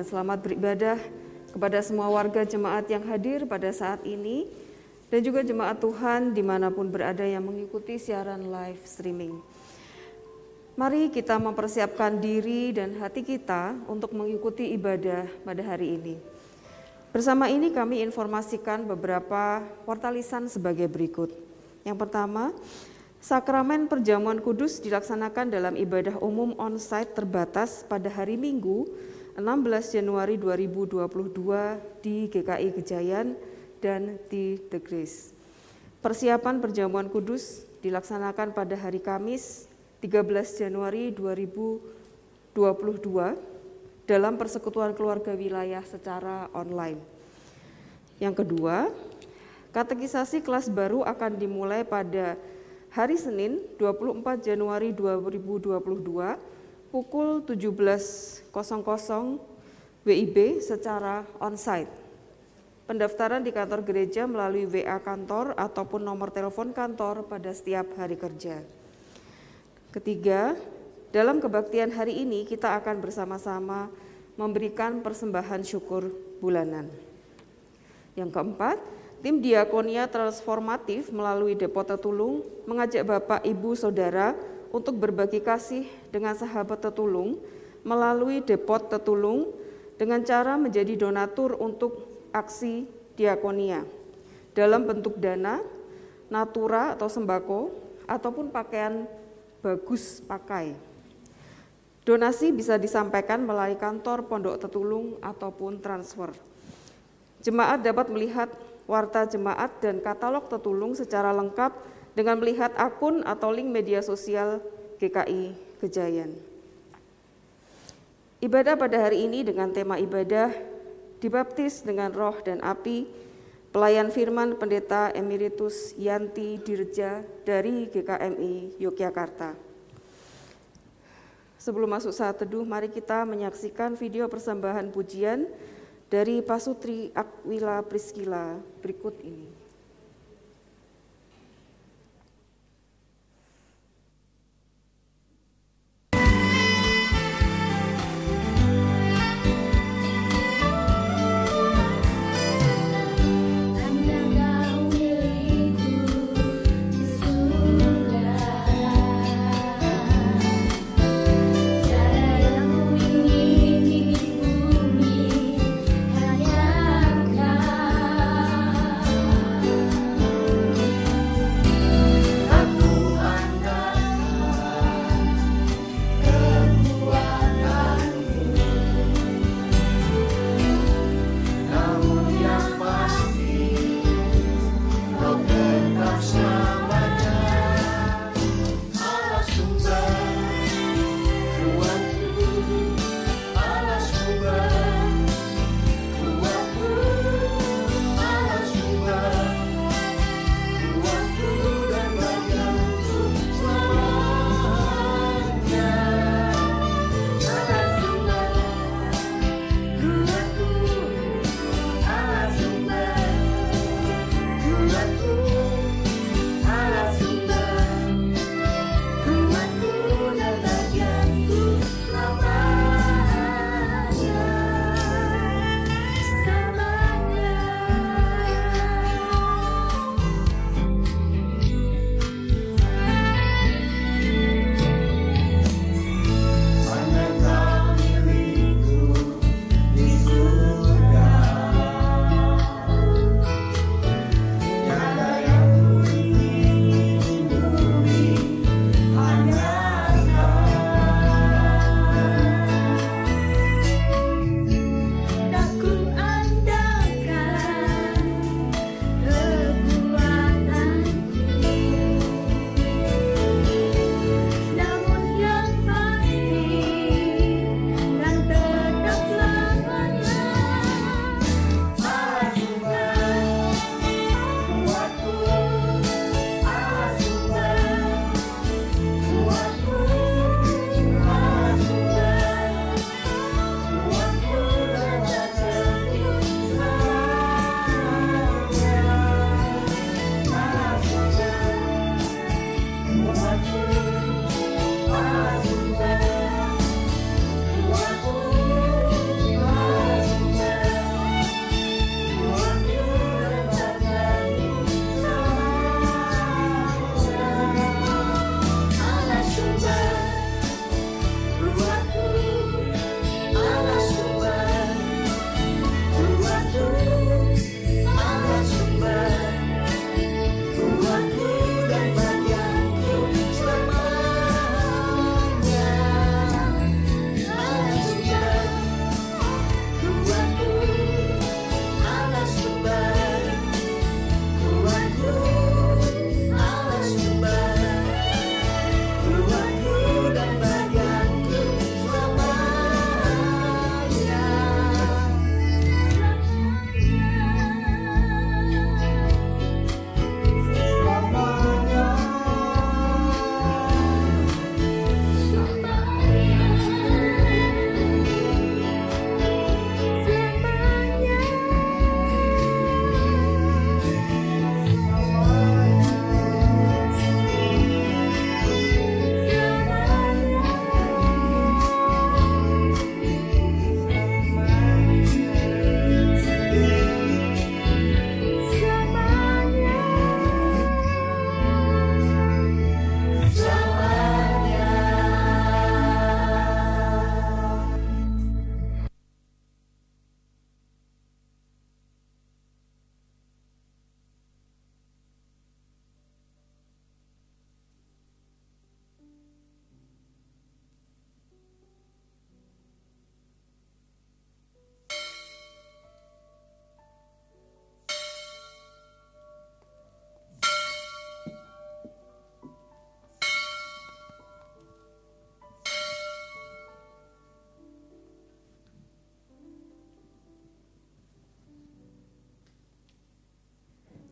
dan selamat beribadah kepada semua warga jemaat yang hadir pada saat ini dan juga jemaat Tuhan di mana pun berada yang mengikuti siaran live streaming. Mari kita mempersiapkan diri dan hati kita untuk mengikuti ibadah pada hari ini. Bersama ini kami informasikan beberapa portalisan sebagai berikut. Yang pertama, Sakramen perjamuan kudus dilaksanakan dalam ibadah umum on-site terbatas pada hari Minggu 16 Januari 2022 di GKI Gejayan dan di The Grace. Persiapan perjamuan kudus dilaksanakan pada hari Kamis 13 Januari 2022 dalam persekutuan keluarga wilayah secara online. Yang kedua, katekisasi kelas baru akan dimulai pada hari Senin 24 Januari 2022 pukul 17.00 WIB secara onsite. Pendaftaran di kantor gereja melalui WA kantor ataupun nomor telepon kantor pada setiap hari kerja. Ketiga, dalam kebaktian hari ini kita akan bersama-sama memberikan persembahan syukur bulanan. Yang keempat, Tim Diakonia Transformatif melalui Depot Tetulung mengajak Bapak, Ibu, Saudara untuk berbagi kasih dengan sahabat Tetulung melalui Depot Tetulung dengan cara menjadi donatur untuk aksi diakonia dalam bentuk dana, natura atau sembako, ataupun pakaian bagus pakai. Donasi bisa disampaikan melalui kantor Pondok Tetulung ataupun transfer. Jemaat dapat melihat warta jemaat dan katalog tetulung secara lengkap dengan melihat akun atau link media sosial GKI Gejayan. Ibadah pada hari ini dengan tema ibadah dibaptis dengan roh dan api, pelayan firman pendeta emeritus Yanti Dirja dari GKMI Yogyakarta. Sebelum masuk saat teduh, mari kita menyaksikan video persembahan pujian dari Pasutri Akwila Priskila berikut ini.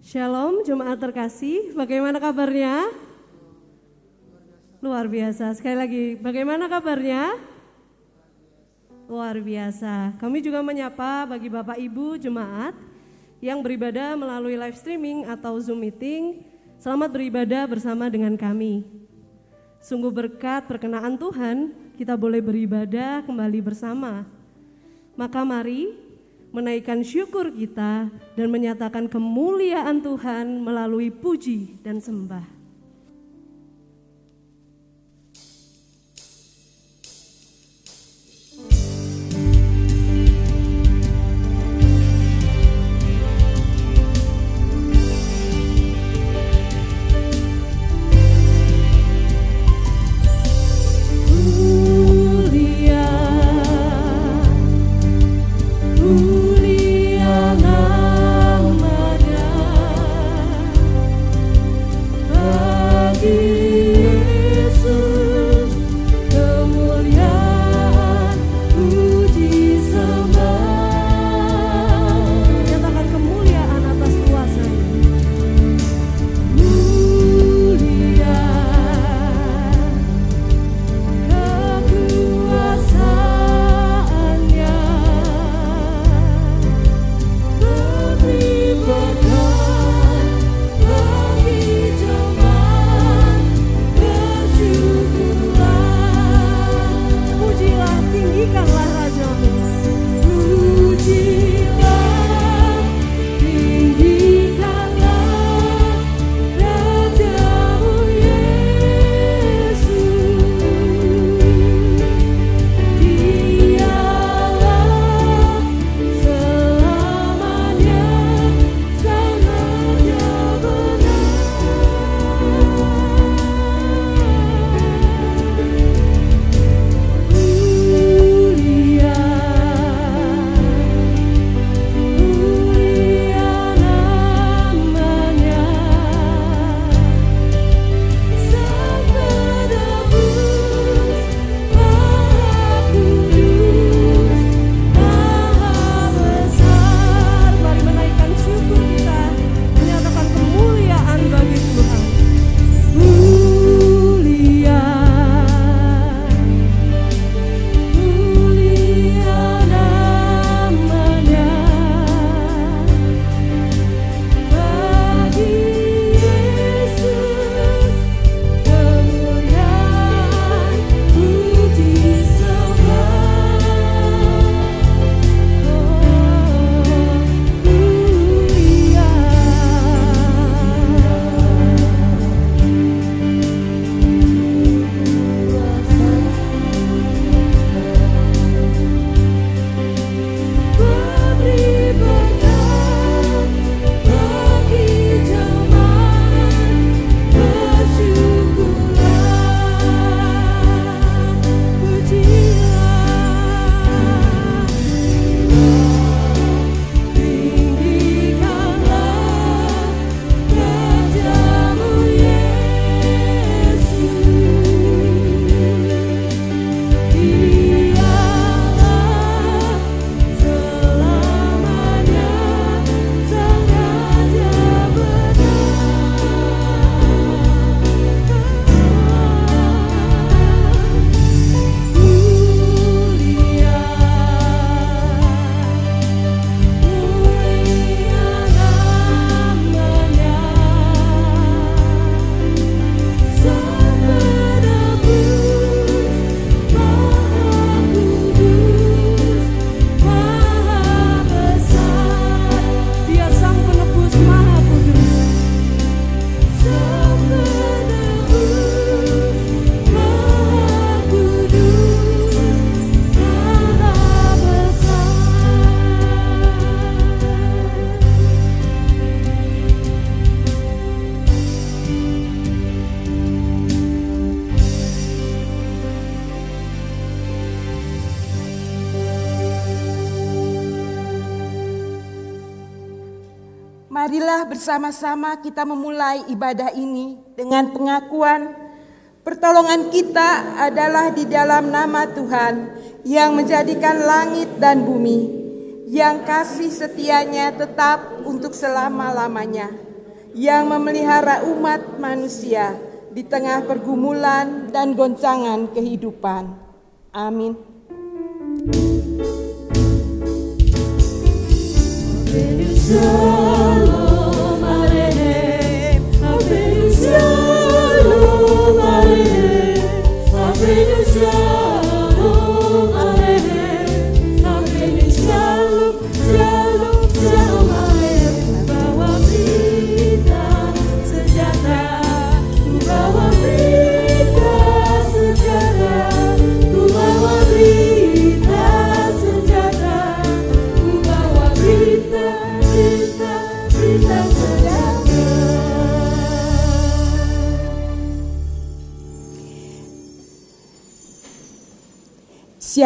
Shalom jemaat terkasih, bagaimana kabarnya? Luar biasa, sekali lagi bagaimana kabarnya? Luar biasa, kami juga menyapa bagi Bapak Ibu jemaat yang beribadah melalui live streaming atau Zoom meeting, selamat beribadah bersama dengan kami. Sungguh berkat perkenaan Tuhan, kita boleh beribadah kembali bersama. Maka mari menaikkan syukur kita dan menyatakan kemuliaan Tuhan melalui puji dan sembah. Bersama-sama kita memulai ibadah ini dengan pengakuan pertolongan kita adalah di dalam nama Tuhan yang menjadikan langit dan bumi, yang kasih setianya tetap untuk selama-lamanya. yang memelihara umat manusia di tengah pergumulan dan goncangan kehidupan. Amin.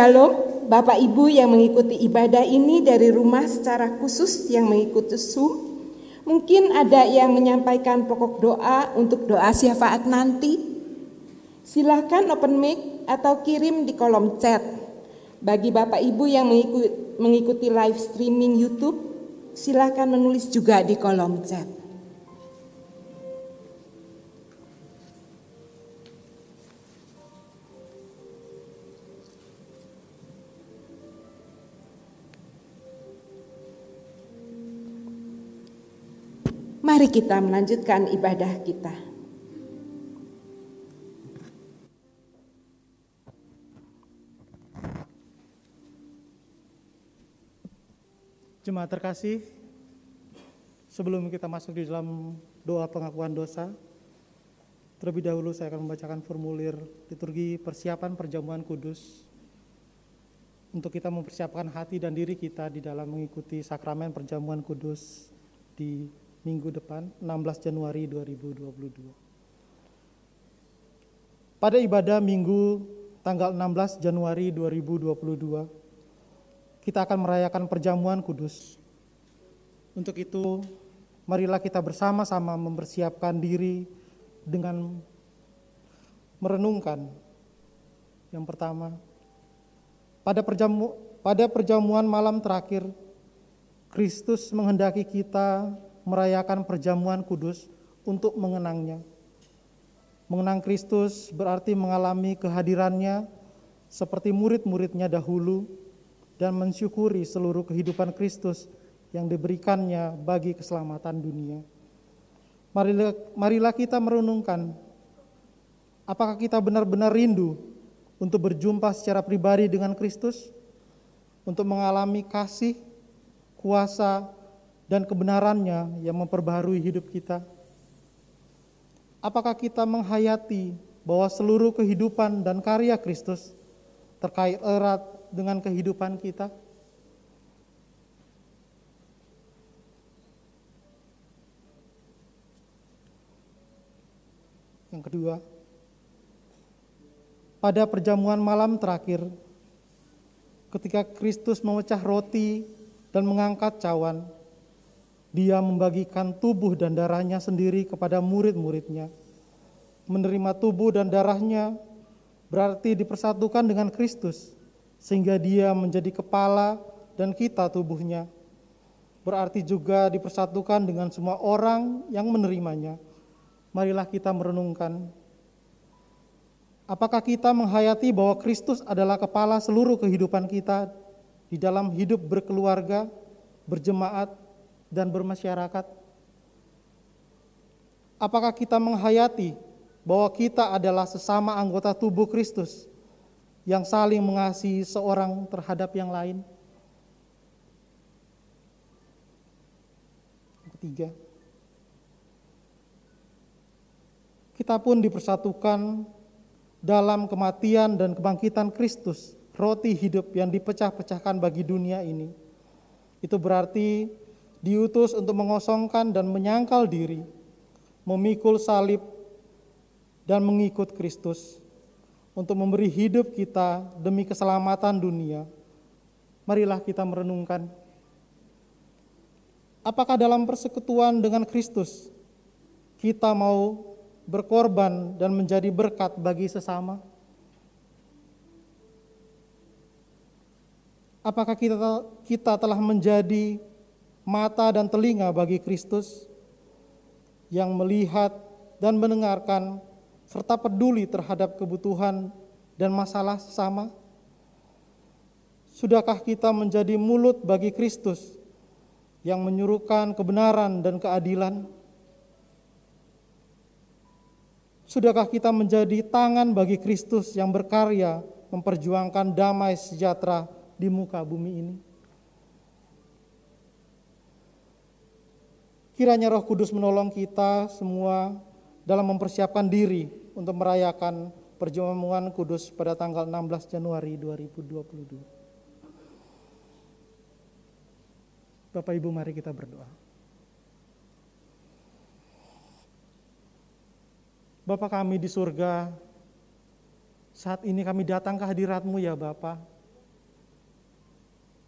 Shalom, Bapak Ibu yang mengikuti ibadah ini dari rumah secara khusus yang mengikuti Zoom. Mungkin ada yang menyampaikan pokok doa untuk doa syafaat nanti. Silahkan open mic atau kirim di kolom chat. Bagi Bapak Ibu yang mengikuti, live streaming YouTube, silahkan menulis juga di kolom chat. Mari kita melanjutkan ibadah kita. Jemaat terkasih, sebelum kita masuk di dalam doa pengakuan dosa, terlebih dahulu saya akan membacakan formulir liturgi persiapan perjamuan kudus untuk kita mempersiapkan hati dan diri kita di dalam mengikuti sakramen perjamuan kudus di minggu depan 16 Januari 2022. Pada ibadah minggu tanggal 16 Januari 2022, kita akan merayakan perjamuan kudus. Untuk itu, marilah kita bersama-sama mempersiapkan diri dengan merenungkan. Yang pertama, pada perjamu pada perjamuan malam terakhir, Kristus menghendaki kita merayakan perjamuan kudus untuk mengenangnya. Mengenang Kristus berarti mengalami kehadirannya seperti murid-muridnya dahulu dan mensyukuri seluruh kehidupan Kristus yang diberikannya bagi keselamatan dunia. Marilah, marilah kita merenungkan apakah kita benar-benar rindu untuk berjumpa secara pribadi dengan Kristus, untuk mengalami kasih, kuasa, dan kebenarannya yang memperbaharui hidup kita? Apakah kita menghayati bahwa seluruh kehidupan dan karya Kristus terkait erat dengan kehidupan kita? Yang kedua, pada perjamuan malam terakhir, ketika Kristus memecah roti dan mengangkat cawan, dia membagikan tubuh dan darahnya sendiri kepada murid-muridnya. Menerima tubuh dan darahnya berarti dipersatukan dengan Kristus, sehingga dia menjadi kepala dan kita tubuhnya. Berarti juga dipersatukan dengan semua orang yang menerimanya. Marilah kita merenungkan. Apakah kita menghayati bahwa Kristus adalah kepala seluruh kehidupan kita di dalam hidup berkeluarga, berjemaat, dan bermasyarakat? Apakah kita menghayati bahwa kita adalah sesama anggota tubuh Kristus yang saling mengasihi seorang terhadap yang lain? Ketiga, kita pun dipersatukan dalam kematian dan kebangkitan Kristus, roti hidup yang dipecah-pecahkan bagi dunia ini. Itu berarti diutus untuk mengosongkan dan menyangkal diri, memikul salib, dan mengikut Kristus untuk memberi hidup kita demi keselamatan dunia. Marilah kita merenungkan, apakah dalam persekutuan dengan Kristus kita mau berkorban dan menjadi berkat bagi sesama? Apakah kita kita telah menjadi mata dan telinga bagi Kristus? yang melihat dan mendengarkan serta peduli terhadap kebutuhan dan masalah sesama? Sudahkah kita menjadi mulut bagi Kristus yang menyuruhkan kebenaran dan keadilan? Sudahkah kita menjadi tangan bagi Kristus yang berkarya memperjuangkan damai sejahtera di muka bumi ini? Kiranya Roh Kudus menolong kita semua dalam mempersiapkan diri untuk merayakan perjamuan kudus pada tanggal 16 Januari 2022. Bapak Ibu mari kita berdoa. Bapak kami di surga, saat ini kami datang ke hadiratmu ya Bapak.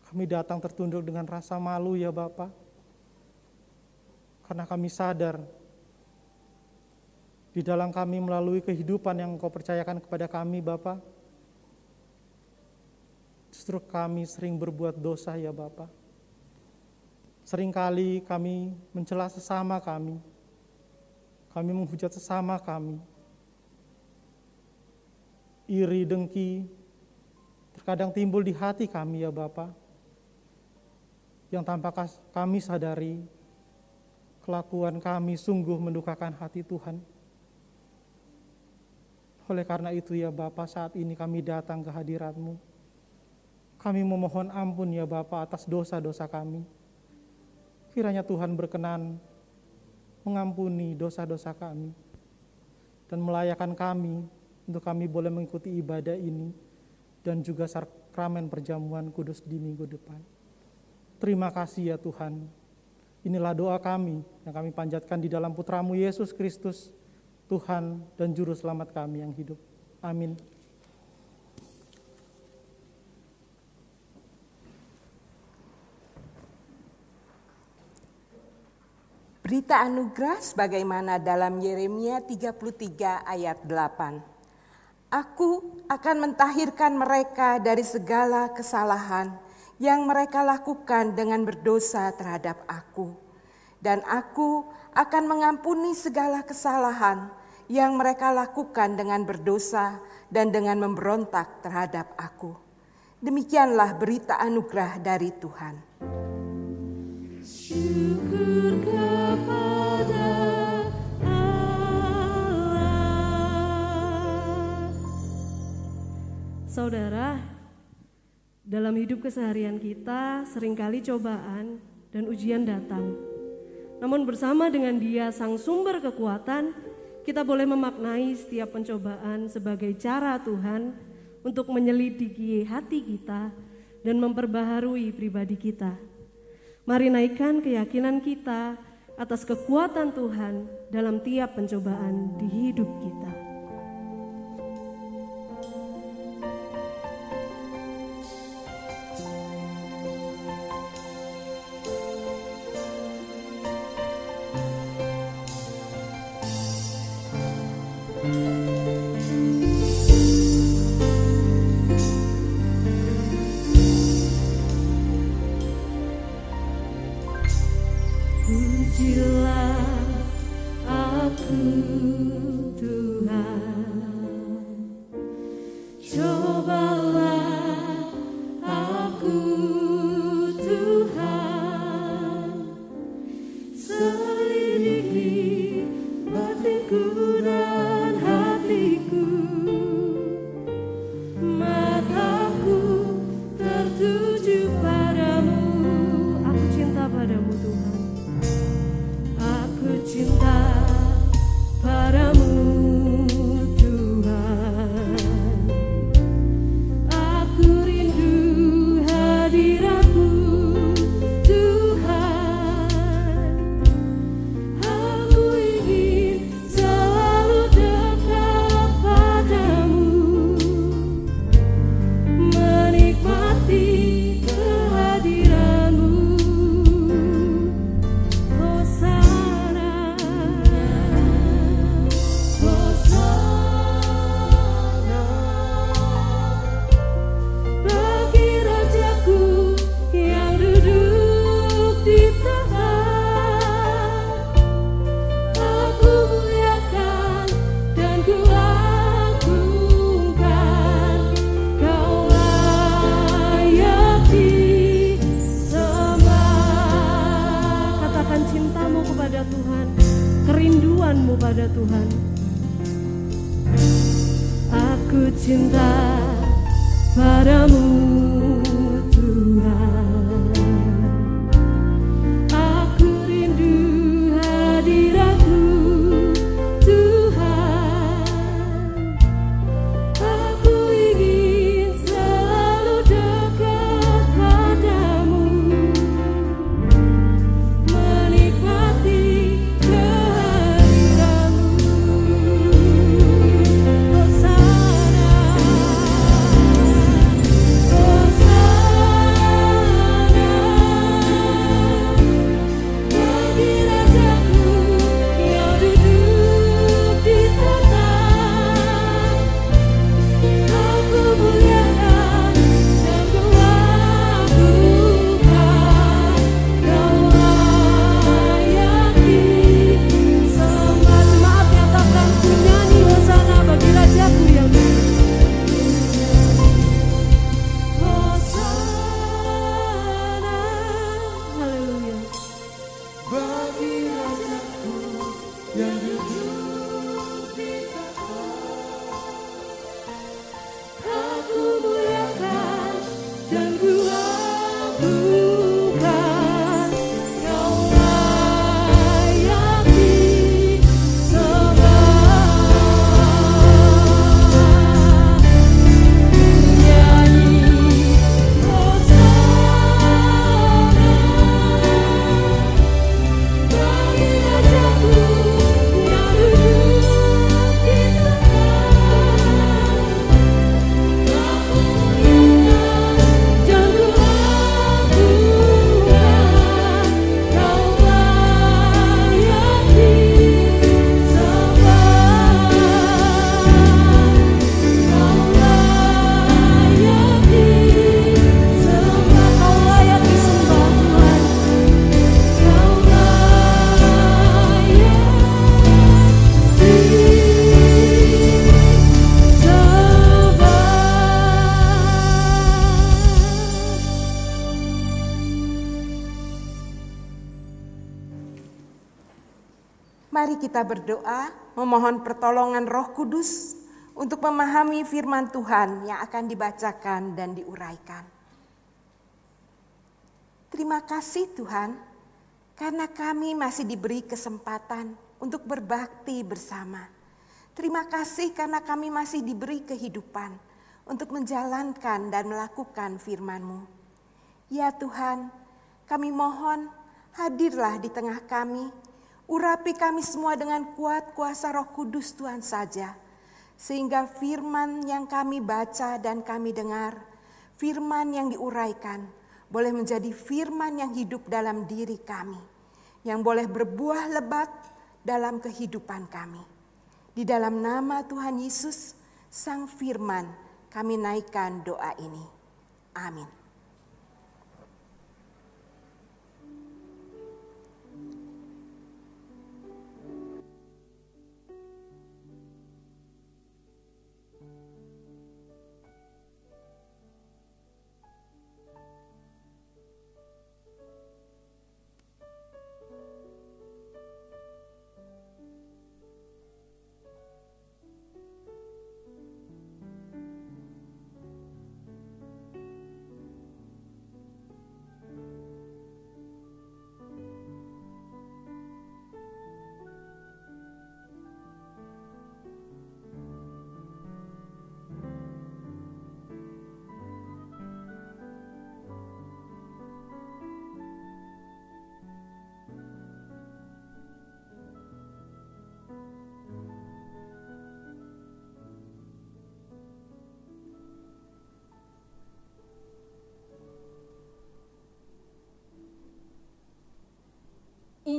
Kami datang tertunduk dengan rasa malu ya Bapak. Karena kami sadar di dalam kami melalui kehidupan yang Engkau percayakan kepada kami Bapak. Justru kami sering berbuat dosa ya Bapak. Seringkali kami mencela sesama kami kami menghujat sesama kami. Iri, dengki, terkadang timbul di hati kami ya Bapak. Yang tanpa kami sadari, kelakuan kami sungguh mendukakan hati Tuhan. Oleh karena itu ya Bapak saat ini kami datang ke hadiratmu. Kami memohon ampun ya Bapak atas dosa-dosa kami. Kiranya Tuhan berkenan mengampuni dosa-dosa kami dan melayakan kami untuk kami boleh mengikuti ibadah ini dan juga sakramen perjamuan kudus di minggu depan. Terima kasih ya Tuhan. Inilah doa kami yang kami panjatkan di dalam putramu Yesus Kristus, Tuhan dan Juru Selamat kami yang hidup. Amin. Berita anugerah sebagaimana dalam Yeremia 33 ayat 8. Aku akan mentahirkan mereka dari segala kesalahan yang mereka lakukan dengan berdosa terhadap aku. Dan aku akan mengampuni segala kesalahan yang mereka lakukan dengan berdosa dan dengan memberontak terhadap aku. Demikianlah berita anugerah dari Tuhan. Syukur kepada Allah. Saudara, dalam hidup keseharian kita sering kali cobaan dan ujian datang. Namun bersama dengan dia sang sumber kekuatan, kita boleh memaknai setiap pencobaan sebagai cara Tuhan untuk menyelidiki hati kita dan memperbaharui pribadi kita. Mari naikkan keyakinan kita atas kekuatan Tuhan dalam tiap pencobaan di hidup kita. Berdoa memohon pertolongan Roh Kudus untuk memahami firman Tuhan yang akan dibacakan dan diuraikan. Terima kasih Tuhan, karena kami masih diberi kesempatan untuk berbakti bersama. Terima kasih karena kami masih diberi kehidupan untuk menjalankan dan melakukan firman-Mu. Ya Tuhan, kami mohon hadirlah di tengah kami Urapi kami semua dengan kuat kuasa roh kudus Tuhan saja. Sehingga firman yang kami baca dan kami dengar, firman yang diuraikan, boleh menjadi firman yang hidup dalam diri kami. Yang boleh berbuah lebat dalam kehidupan kami. Di dalam nama Tuhan Yesus, Sang Firman, kami naikkan doa ini. Amin.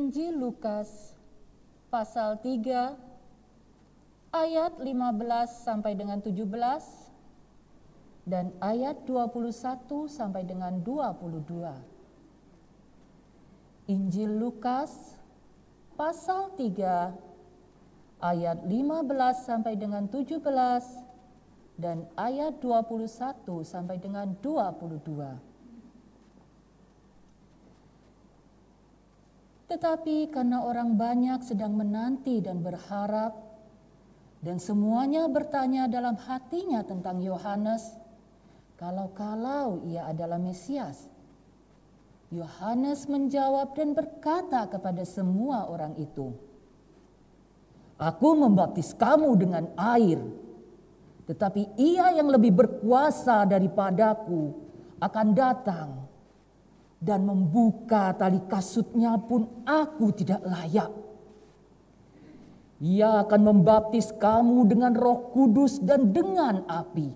Injil Lukas pasal 3 ayat 15 sampai dengan 17 dan ayat 21 sampai dengan 22. Injil Lukas pasal 3 ayat 15 sampai dengan 17 dan ayat 21 sampai dengan 22. Tetapi karena orang banyak sedang menanti dan berharap, dan semuanya bertanya dalam hatinya tentang Yohanes, kalau-kalau ia adalah Mesias. Yohanes menjawab dan berkata kepada semua orang itu, Aku membaptis kamu dengan air, tetapi ia yang lebih berkuasa daripadaku akan datang dan membuka tali kasutnya pun aku tidak layak. Ia akan membaptis kamu dengan roh kudus dan dengan api.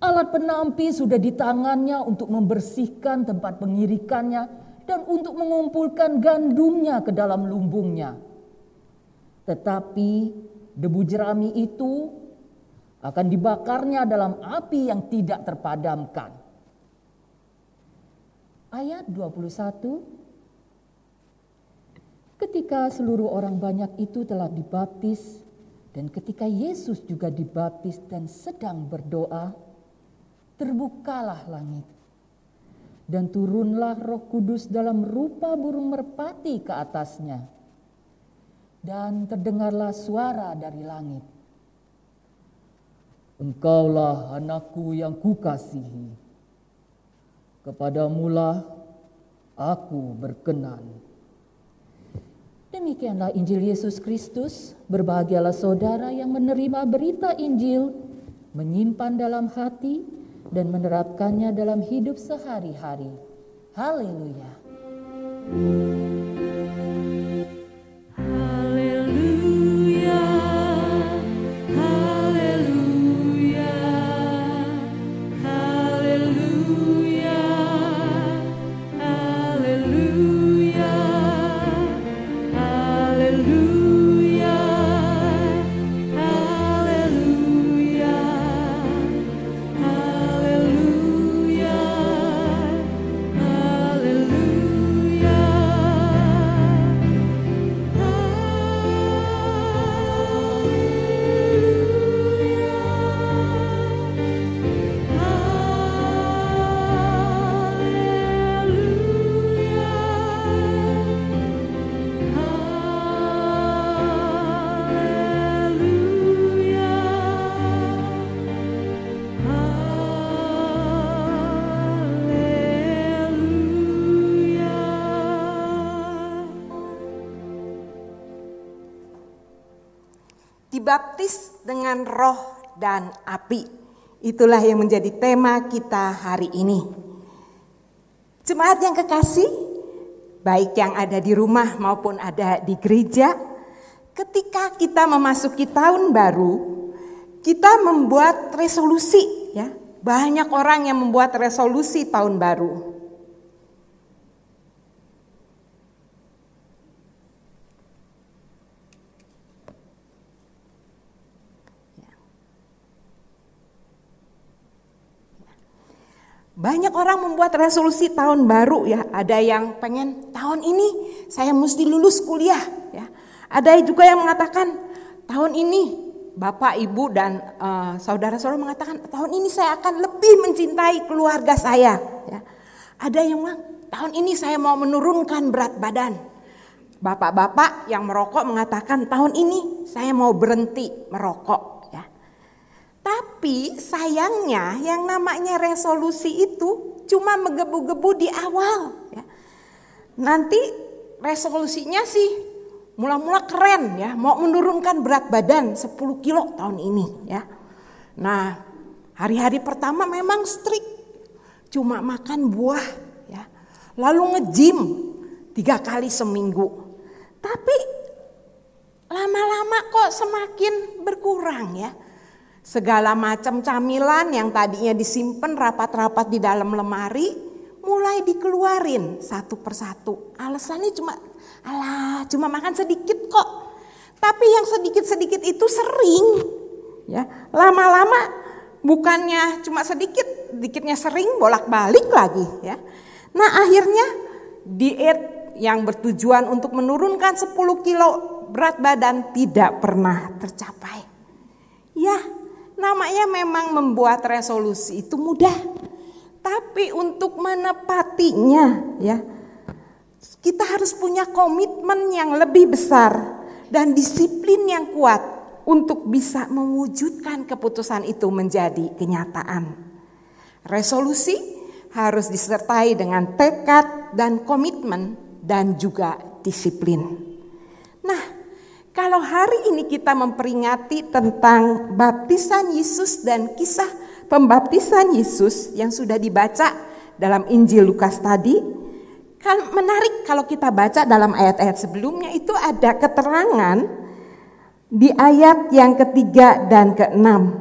Alat penampi sudah di tangannya untuk membersihkan tempat pengirikannya dan untuk mengumpulkan gandumnya ke dalam lumbungnya. Tetapi debu jerami itu akan dibakarnya dalam api yang tidak terpadamkan. Ayat 21 Ketika seluruh orang banyak itu telah dibaptis dan ketika Yesus juga dibaptis dan sedang berdoa, terbukalah langit. Dan turunlah roh kudus dalam rupa burung merpati ke atasnya. Dan terdengarlah suara dari langit. Engkaulah anakku yang kukasihi. Kepadamulah aku berkenan. Demikianlah Injil Yesus Kristus. Berbahagialah saudara yang menerima berita Injil, menyimpan dalam hati, dan menerapkannya dalam hidup sehari-hari. Haleluya! Haleluya, roh dan api. Itulah yang menjadi tema kita hari ini. Jemaat yang kekasih, baik yang ada di rumah maupun ada di gereja, ketika kita memasuki tahun baru, kita membuat resolusi ya. Banyak orang yang membuat resolusi tahun baru. Banyak orang membuat resolusi tahun baru ya. Ada yang pengen tahun ini saya mesti lulus kuliah ya. Ada juga yang mengatakan tahun ini Bapak, Ibu dan eh, saudara-saudara mengatakan tahun ini saya akan lebih mencintai keluarga saya ya. Ada yang bilang tahun ini saya mau menurunkan berat badan. Bapak-bapak yang merokok mengatakan tahun ini saya mau berhenti merokok. Tapi sayangnya yang namanya resolusi itu cuma menggebu-gebu di awal. Ya. Nanti resolusinya sih mula-mula keren ya, mau menurunkan berat badan 10 kilo tahun ini ya. Nah hari-hari pertama memang strict, cuma makan buah ya. Lalu nge-gym tiga kali seminggu. Tapi lama-lama kok semakin berkurang ya. Segala macam camilan yang tadinya disimpan rapat-rapat di dalam lemari mulai dikeluarin satu persatu. Alasannya cuma alah cuma makan sedikit kok. Tapi yang sedikit-sedikit itu sering ya. Lama-lama bukannya cuma sedikit, sedikitnya sering bolak-balik lagi ya. Nah, akhirnya diet yang bertujuan untuk menurunkan 10 kilo berat badan tidak pernah tercapai. Ya, namanya memang membuat resolusi itu mudah. Tapi untuk menepatinya ya kita harus punya komitmen yang lebih besar dan disiplin yang kuat untuk bisa mewujudkan keputusan itu menjadi kenyataan. Resolusi harus disertai dengan tekad dan komitmen dan juga disiplin. Nah, kalau hari ini kita memperingati tentang baptisan Yesus dan kisah pembaptisan Yesus yang sudah dibaca dalam Injil Lukas tadi, kan menarik kalau kita baca dalam ayat-ayat sebelumnya itu ada keterangan di ayat yang ketiga dan keenam.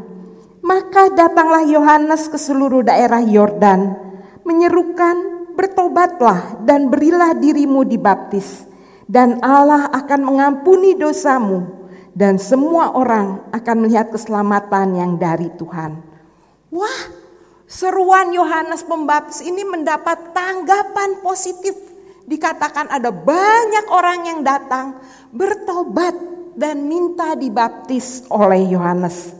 Maka datanglah Yohanes ke seluruh daerah Yordan, menyerukan, bertobatlah dan berilah dirimu dibaptis, dan Allah akan mengampuni dosamu, dan semua orang akan melihat keselamatan yang dari Tuhan. Wah, seruan Yohanes Pembaptis ini mendapat tanggapan positif. Dikatakan ada banyak orang yang datang bertobat dan minta dibaptis oleh Yohanes.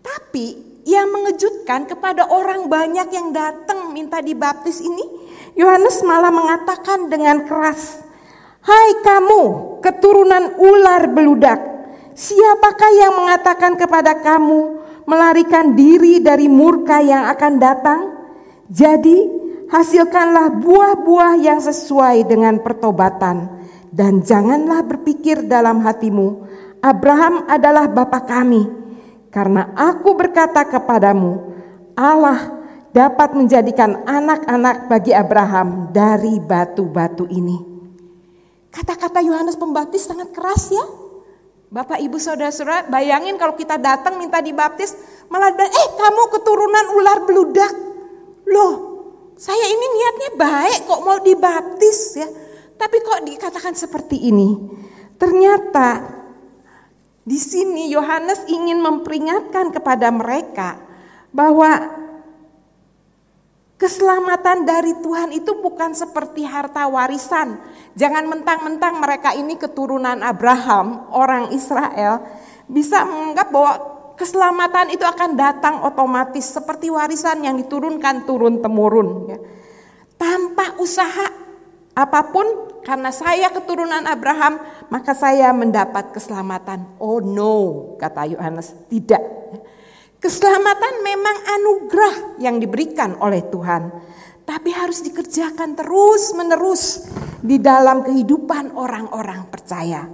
Tapi yang mengejutkan kepada orang banyak yang datang minta dibaptis ini, Yohanes malah mengatakan dengan keras, "Hai kamu, keturunan ular beludak, siapakah yang mengatakan kepada kamu melarikan diri dari murka yang akan datang? Jadi, hasilkanlah buah-buah yang sesuai dengan pertobatan, dan janganlah berpikir dalam hatimu, Abraham adalah bapa kami." Karena aku berkata kepadamu, Allah dapat menjadikan anak-anak bagi Abraham dari batu-batu ini. Kata-kata Yohanes Pembaptis sangat keras ya. Bapak ibu saudara-saudara bayangin kalau kita datang minta dibaptis malah bilang eh kamu keturunan ular beludak. Loh saya ini niatnya baik kok mau dibaptis ya. Tapi kok dikatakan seperti ini. Ternyata di sini Yohanes ingin memperingatkan kepada mereka bahwa keselamatan dari Tuhan itu bukan seperti harta warisan. Jangan mentang-mentang mereka ini keturunan Abraham, orang Israel, bisa menganggap bahwa keselamatan itu akan datang otomatis seperti warisan yang diturunkan turun temurun. Ya. Tanpa usaha apa pun karena saya keturunan Abraham, maka saya mendapat keselamatan. Oh no, kata Yohanes, tidak. Keselamatan memang anugerah yang diberikan oleh Tuhan, tapi harus dikerjakan terus-menerus di dalam kehidupan orang-orang percaya.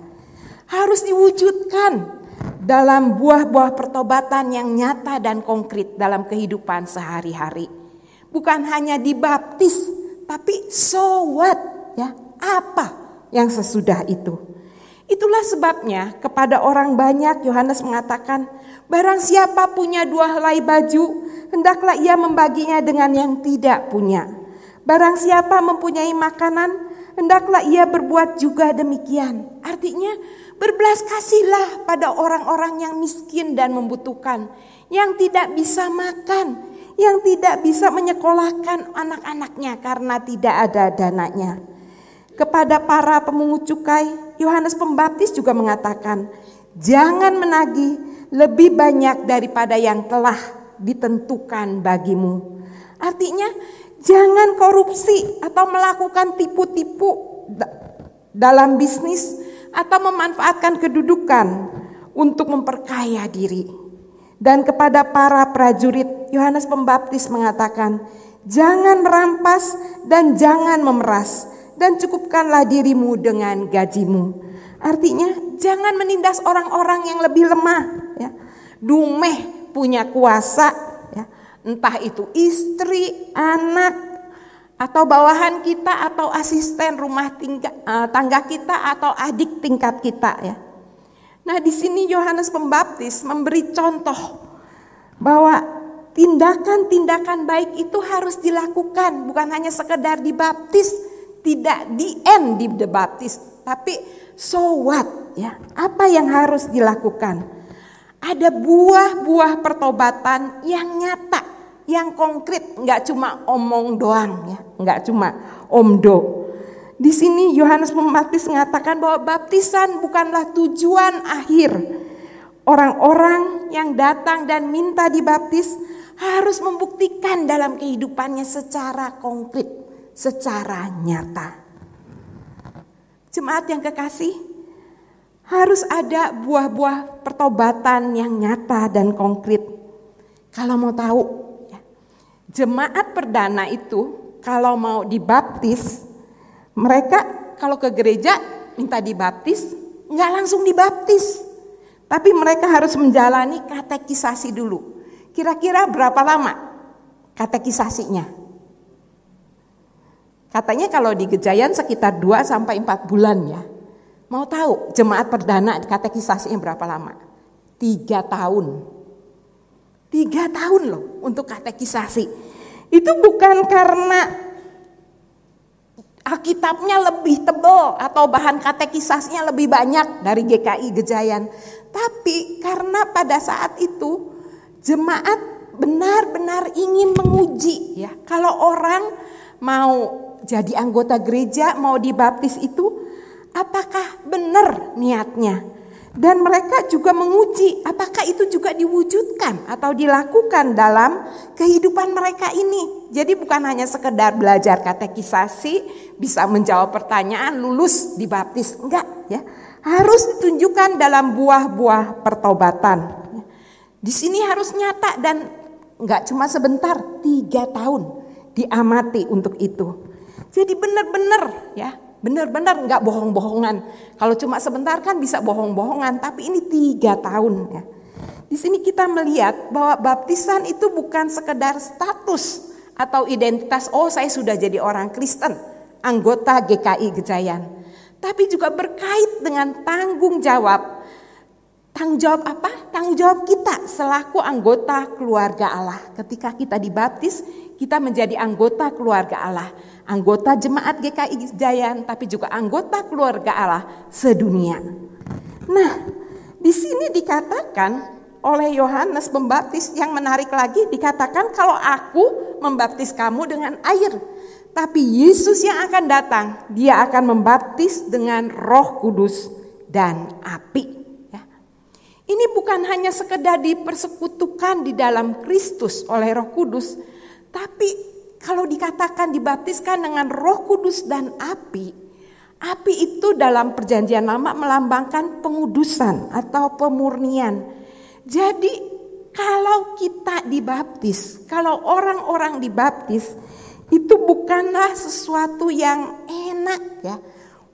Harus diwujudkan dalam buah-buah pertobatan yang nyata dan konkret dalam kehidupan sehari-hari. Bukan hanya dibaptis, tapi so what ya apa yang sesudah itu. Itulah sebabnya kepada orang banyak Yohanes mengatakan, barang siapa punya dua helai baju, hendaklah ia membaginya dengan yang tidak punya. Barang siapa mempunyai makanan, hendaklah ia berbuat juga demikian. Artinya, berbelas kasihlah pada orang-orang yang miskin dan membutuhkan, yang tidak bisa makan, yang tidak bisa menyekolahkan anak-anaknya karena tidak ada dananya. Kepada para pemungut cukai, Yohanes Pembaptis juga mengatakan, "Jangan menagih lebih banyak daripada yang telah ditentukan bagimu." Artinya, jangan korupsi atau melakukan tipu-tipu dalam bisnis atau memanfaatkan kedudukan untuk memperkaya diri. Dan kepada para prajurit, Yohanes Pembaptis mengatakan, "Jangan merampas dan jangan memeras." dan cukupkanlah dirimu dengan gajimu. Artinya jangan menindas orang-orang yang lebih lemah ya. Dumeh punya kuasa ya. Entah itu istri, anak atau bawahan kita atau asisten rumah tingga, uh, tangga kita atau adik tingkat kita ya. Nah, di sini Yohanes Pembaptis memberi contoh bahwa tindakan-tindakan baik itu harus dilakukan, bukan hanya sekedar dibaptis, tidak di end di tapi so what ya? Apa yang harus dilakukan? Ada buah-buah pertobatan yang nyata, yang konkret, nggak cuma omong doang ya, nggak cuma omdo. Di sini Yohanes Pembaptis mengatakan bahwa baptisan bukanlah tujuan akhir. Orang-orang yang datang dan minta dibaptis harus membuktikan dalam kehidupannya secara konkret secara nyata. Jemaat yang kekasih, harus ada buah-buah pertobatan yang nyata dan konkret. Kalau mau tahu, ya, jemaat perdana itu kalau mau dibaptis, mereka kalau ke gereja minta dibaptis, nggak langsung dibaptis. Tapi mereka harus menjalani katekisasi dulu. Kira-kira berapa lama katekisasinya? Katanya kalau di Gejayan sekitar 2 sampai 4 bulan ya. Mau tahu jemaat perdana katekisasinya berapa lama? Tiga tahun. Tiga tahun loh untuk katekisasi. Itu bukan karena Alkitabnya lebih tebal atau bahan katekisasinya lebih banyak dari GKI Gejayan. Tapi karena pada saat itu jemaat benar-benar ingin menguji ya. Kalau orang mau jadi anggota gereja, mau dibaptis itu apakah benar niatnya? Dan mereka juga menguji apakah itu juga diwujudkan atau dilakukan dalam kehidupan mereka ini. Jadi bukan hanya sekedar belajar katekisasi, bisa menjawab pertanyaan, lulus dibaptis. Enggak ya. Harus ditunjukkan dalam buah-buah pertobatan. Di sini harus nyata dan enggak cuma sebentar, tiga tahun diamati untuk itu. Jadi benar-benar ya Benar-benar nggak bohong-bohongan. Kalau cuma sebentar kan bisa bohong-bohongan, tapi ini tiga tahun ya. Di sini kita melihat bahwa baptisan itu bukan sekedar status atau identitas, oh saya sudah jadi orang Kristen, anggota GKI Gejayan. Tapi juga berkait dengan tanggung jawab. Tanggung jawab apa? Tanggung jawab kita selaku anggota keluarga Allah. Ketika kita dibaptis, kita menjadi anggota keluarga Allah anggota jemaat GKI Jayan, tapi juga anggota keluarga Allah sedunia. Nah, di sini dikatakan oleh Yohanes Pembaptis yang menarik lagi dikatakan kalau aku membaptis kamu dengan air, tapi Yesus yang akan datang, dia akan membaptis dengan Roh Kudus dan api. Ya. Ini bukan hanya sekedar dipersekutukan di dalam Kristus oleh Roh Kudus, tapi kalau dikatakan dibaptiskan dengan roh kudus dan api, api itu dalam perjanjian lama melambangkan pengudusan atau pemurnian. Jadi kalau kita dibaptis, kalau orang-orang dibaptis, itu bukanlah sesuatu yang enak ya.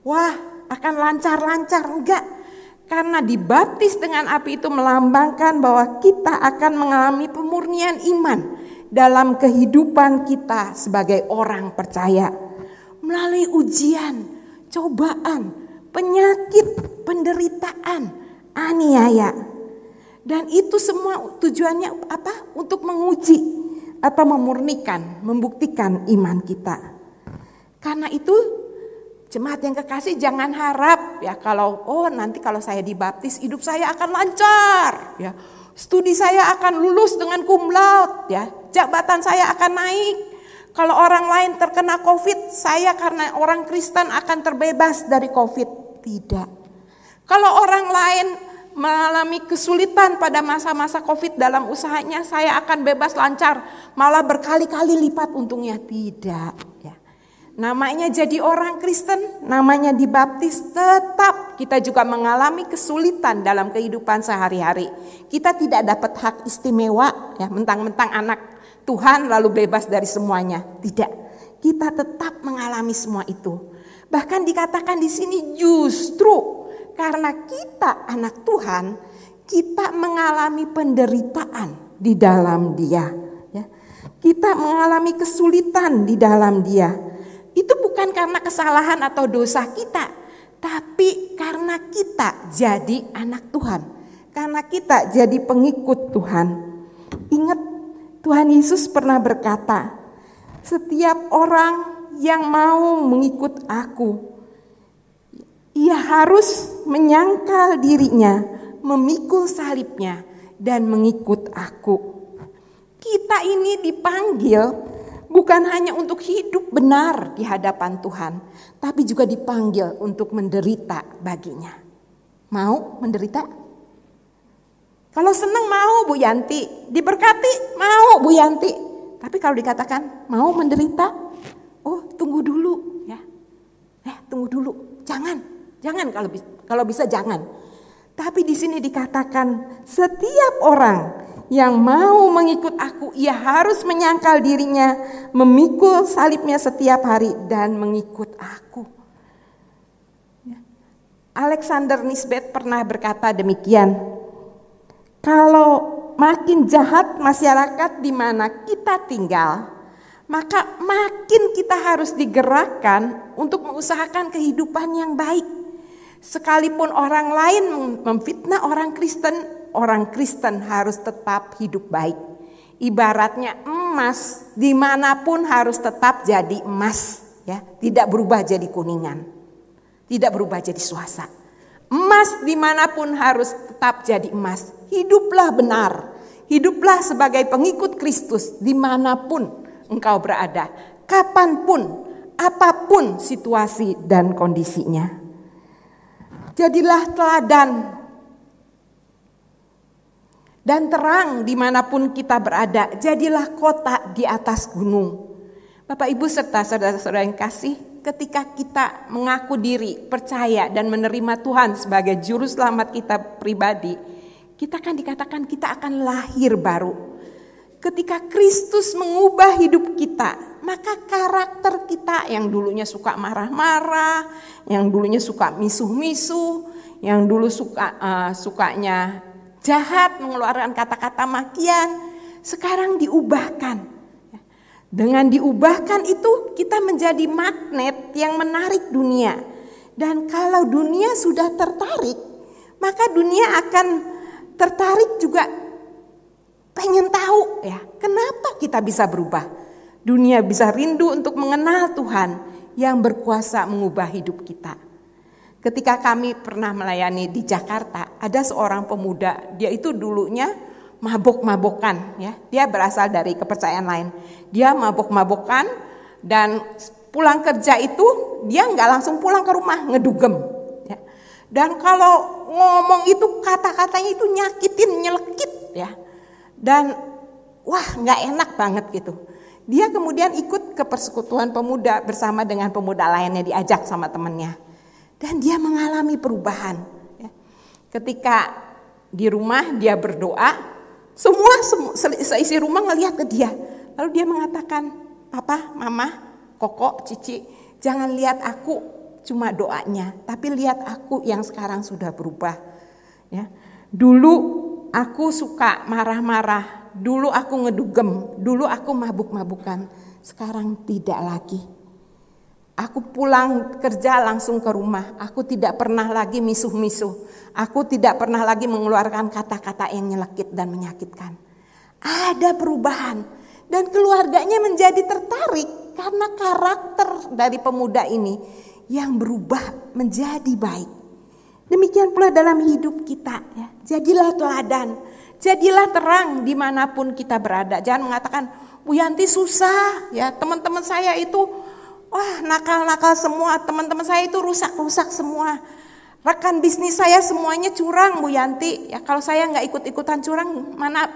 Wah akan lancar-lancar, enggak. Karena dibaptis dengan api itu melambangkan bahwa kita akan mengalami pemurnian iman dalam kehidupan kita sebagai orang percaya. Melalui ujian, cobaan, penyakit, penderitaan, aniaya. Dan itu semua tujuannya apa? Untuk menguji atau memurnikan, membuktikan iman kita. Karena itu jemaat yang kekasih jangan harap ya kalau oh nanti kalau saya dibaptis hidup saya akan lancar ya. Studi saya akan lulus dengan cum laude ya jabatan saya akan naik. Kalau orang lain terkena COVID, saya karena orang Kristen akan terbebas dari COVID. Tidak. Kalau orang lain mengalami kesulitan pada masa-masa COVID dalam usahanya, saya akan bebas lancar, malah berkali-kali lipat untungnya. Tidak. Ya. Namanya jadi orang Kristen, namanya dibaptis, tetap kita juga mengalami kesulitan dalam kehidupan sehari-hari. Kita tidak dapat hak istimewa, ya mentang-mentang anak Tuhan lalu bebas dari semuanya. Tidak. Kita tetap mengalami semua itu. Bahkan dikatakan di sini justru karena kita anak Tuhan, kita mengalami penderitaan di dalam Dia. Ya. Kita mengalami kesulitan di dalam Dia. Itu bukan karena kesalahan atau dosa kita, tapi karena kita jadi anak Tuhan. Karena kita jadi pengikut Tuhan. Ingat Tuhan Yesus pernah berkata, "Setiap orang yang mau mengikut Aku, ia harus menyangkal dirinya, memikul salibnya, dan mengikut Aku." Kita ini dipanggil bukan hanya untuk hidup benar di hadapan Tuhan, tapi juga dipanggil untuk menderita baginya. Mau menderita? Kalau senang mau Bu Yanti, diberkati mau Bu Yanti. Tapi kalau dikatakan mau menderita, oh tunggu dulu ya. Eh tunggu dulu, jangan. Jangan kalau kalau bisa jangan. Tapi di sini dikatakan setiap orang yang mau mengikut aku, ia harus menyangkal dirinya, memikul salibnya setiap hari dan mengikut aku. Ya. Alexander Nisbet pernah berkata demikian. Kalau makin jahat masyarakat di mana kita tinggal, maka makin kita harus digerakkan untuk mengusahakan kehidupan yang baik. Sekalipun orang lain memfitnah orang Kristen, orang Kristen harus tetap hidup baik. Ibaratnya emas di mana pun harus tetap jadi emas, ya, tidak berubah jadi kuningan, tidak berubah jadi suasa. Emas di mana pun harus tetap jadi emas. Hiduplah benar. Hiduplah sebagai pengikut Kristus di mana pun engkau berada. Kapan pun, apa pun situasi dan kondisinya. Jadilah teladan dan terang di mana pun kita berada. Jadilah kota di atas gunung. Bapak Ibu serta saudara-saudara yang kasih, ketika kita mengaku diri, percaya dan menerima Tuhan sebagai juru selamat kita pribadi, kita akan dikatakan kita akan lahir baru. Ketika Kristus mengubah hidup kita, maka karakter kita yang dulunya suka marah-marah, yang dulunya suka misuh-misuh, yang dulu suka uh, sukanya jahat, mengeluarkan kata-kata makian, sekarang diubahkan dengan diubahkan itu kita menjadi magnet yang menarik dunia. Dan kalau dunia sudah tertarik, maka dunia akan tertarik juga pengen tahu ya, kenapa kita bisa berubah. Dunia bisa rindu untuk mengenal Tuhan yang berkuasa mengubah hidup kita. Ketika kami pernah melayani di Jakarta, ada seorang pemuda, dia itu dulunya mabok-mabokan ya. Dia berasal dari kepercayaan lain. Dia mabok-mabokan dan pulang kerja itu dia nggak langsung pulang ke rumah ngedugem ya. Dan kalau ngomong itu kata-katanya itu nyakitin, nyelekit ya. Dan wah nggak enak banget gitu. Dia kemudian ikut ke persekutuan pemuda bersama dengan pemuda lainnya diajak sama temennya. Dan dia mengalami perubahan. Ya. Ketika di rumah dia berdoa, semua seisi rumah ngelihat ke dia. Lalu dia mengatakan, Papa, Mama, Koko, Cici, jangan lihat aku cuma doanya, tapi lihat aku yang sekarang sudah berubah. Ya, dulu aku suka marah-marah, dulu aku ngedugem, dulu aku mabuk-mabukan, sekarang tidak lagi. Aku pulang kerja langsung ke rumah. Aku tidak pernah lagi misuh-misuh. Aku tidak pernah lagi mengeluarkan kata-kata yang nyelekit dan menyakitkan. Ada perubahan dan keluarganya menjadi tertarik karena karakter dari pemuda ini yang berubah menjadi baik. Demikian pula dalam hidup kita ya. Jadilah teladan, jadilah terang di mana pun kita berada. Jangan mengatakan, Bu Yanti susah ya teman-teman saya itu Wah nakal-nakal semua, teman-teman saya itu rusak-rusak semua. Rekan bisnis saya semuanya curang Bu Yanti. Ya kalau saya nggak ikut-ikutan curang, mana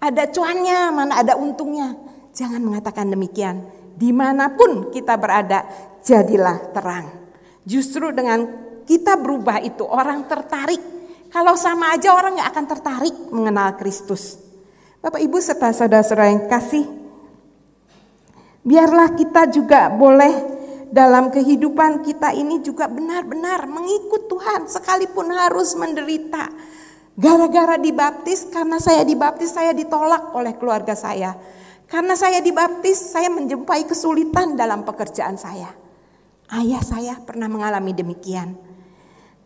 ada cuannya, mana ada untungnya. Jangan mengatakan demikian. Di mana pun kita berada, jadilah terang. Justru dengan kita berubah itu orang tertarik. Kalau sama aja orang nggak akan tertarik mengenal Kristus. Bapak Ibu serta saudara-saudara yang kasih, Biarlah kita juga boleh dalam kehidupan kita ini juga benar-benar mengikut Tuhan sekalipun harus menderita. Gara-gara dibaptis, karena saya dibaptis saya ditolak oleh keluarga saya. Karena saya dibaptis saya menjumpai kesulitan dalam pekerjaan saya. Ayah saya pernah mengalami demikian.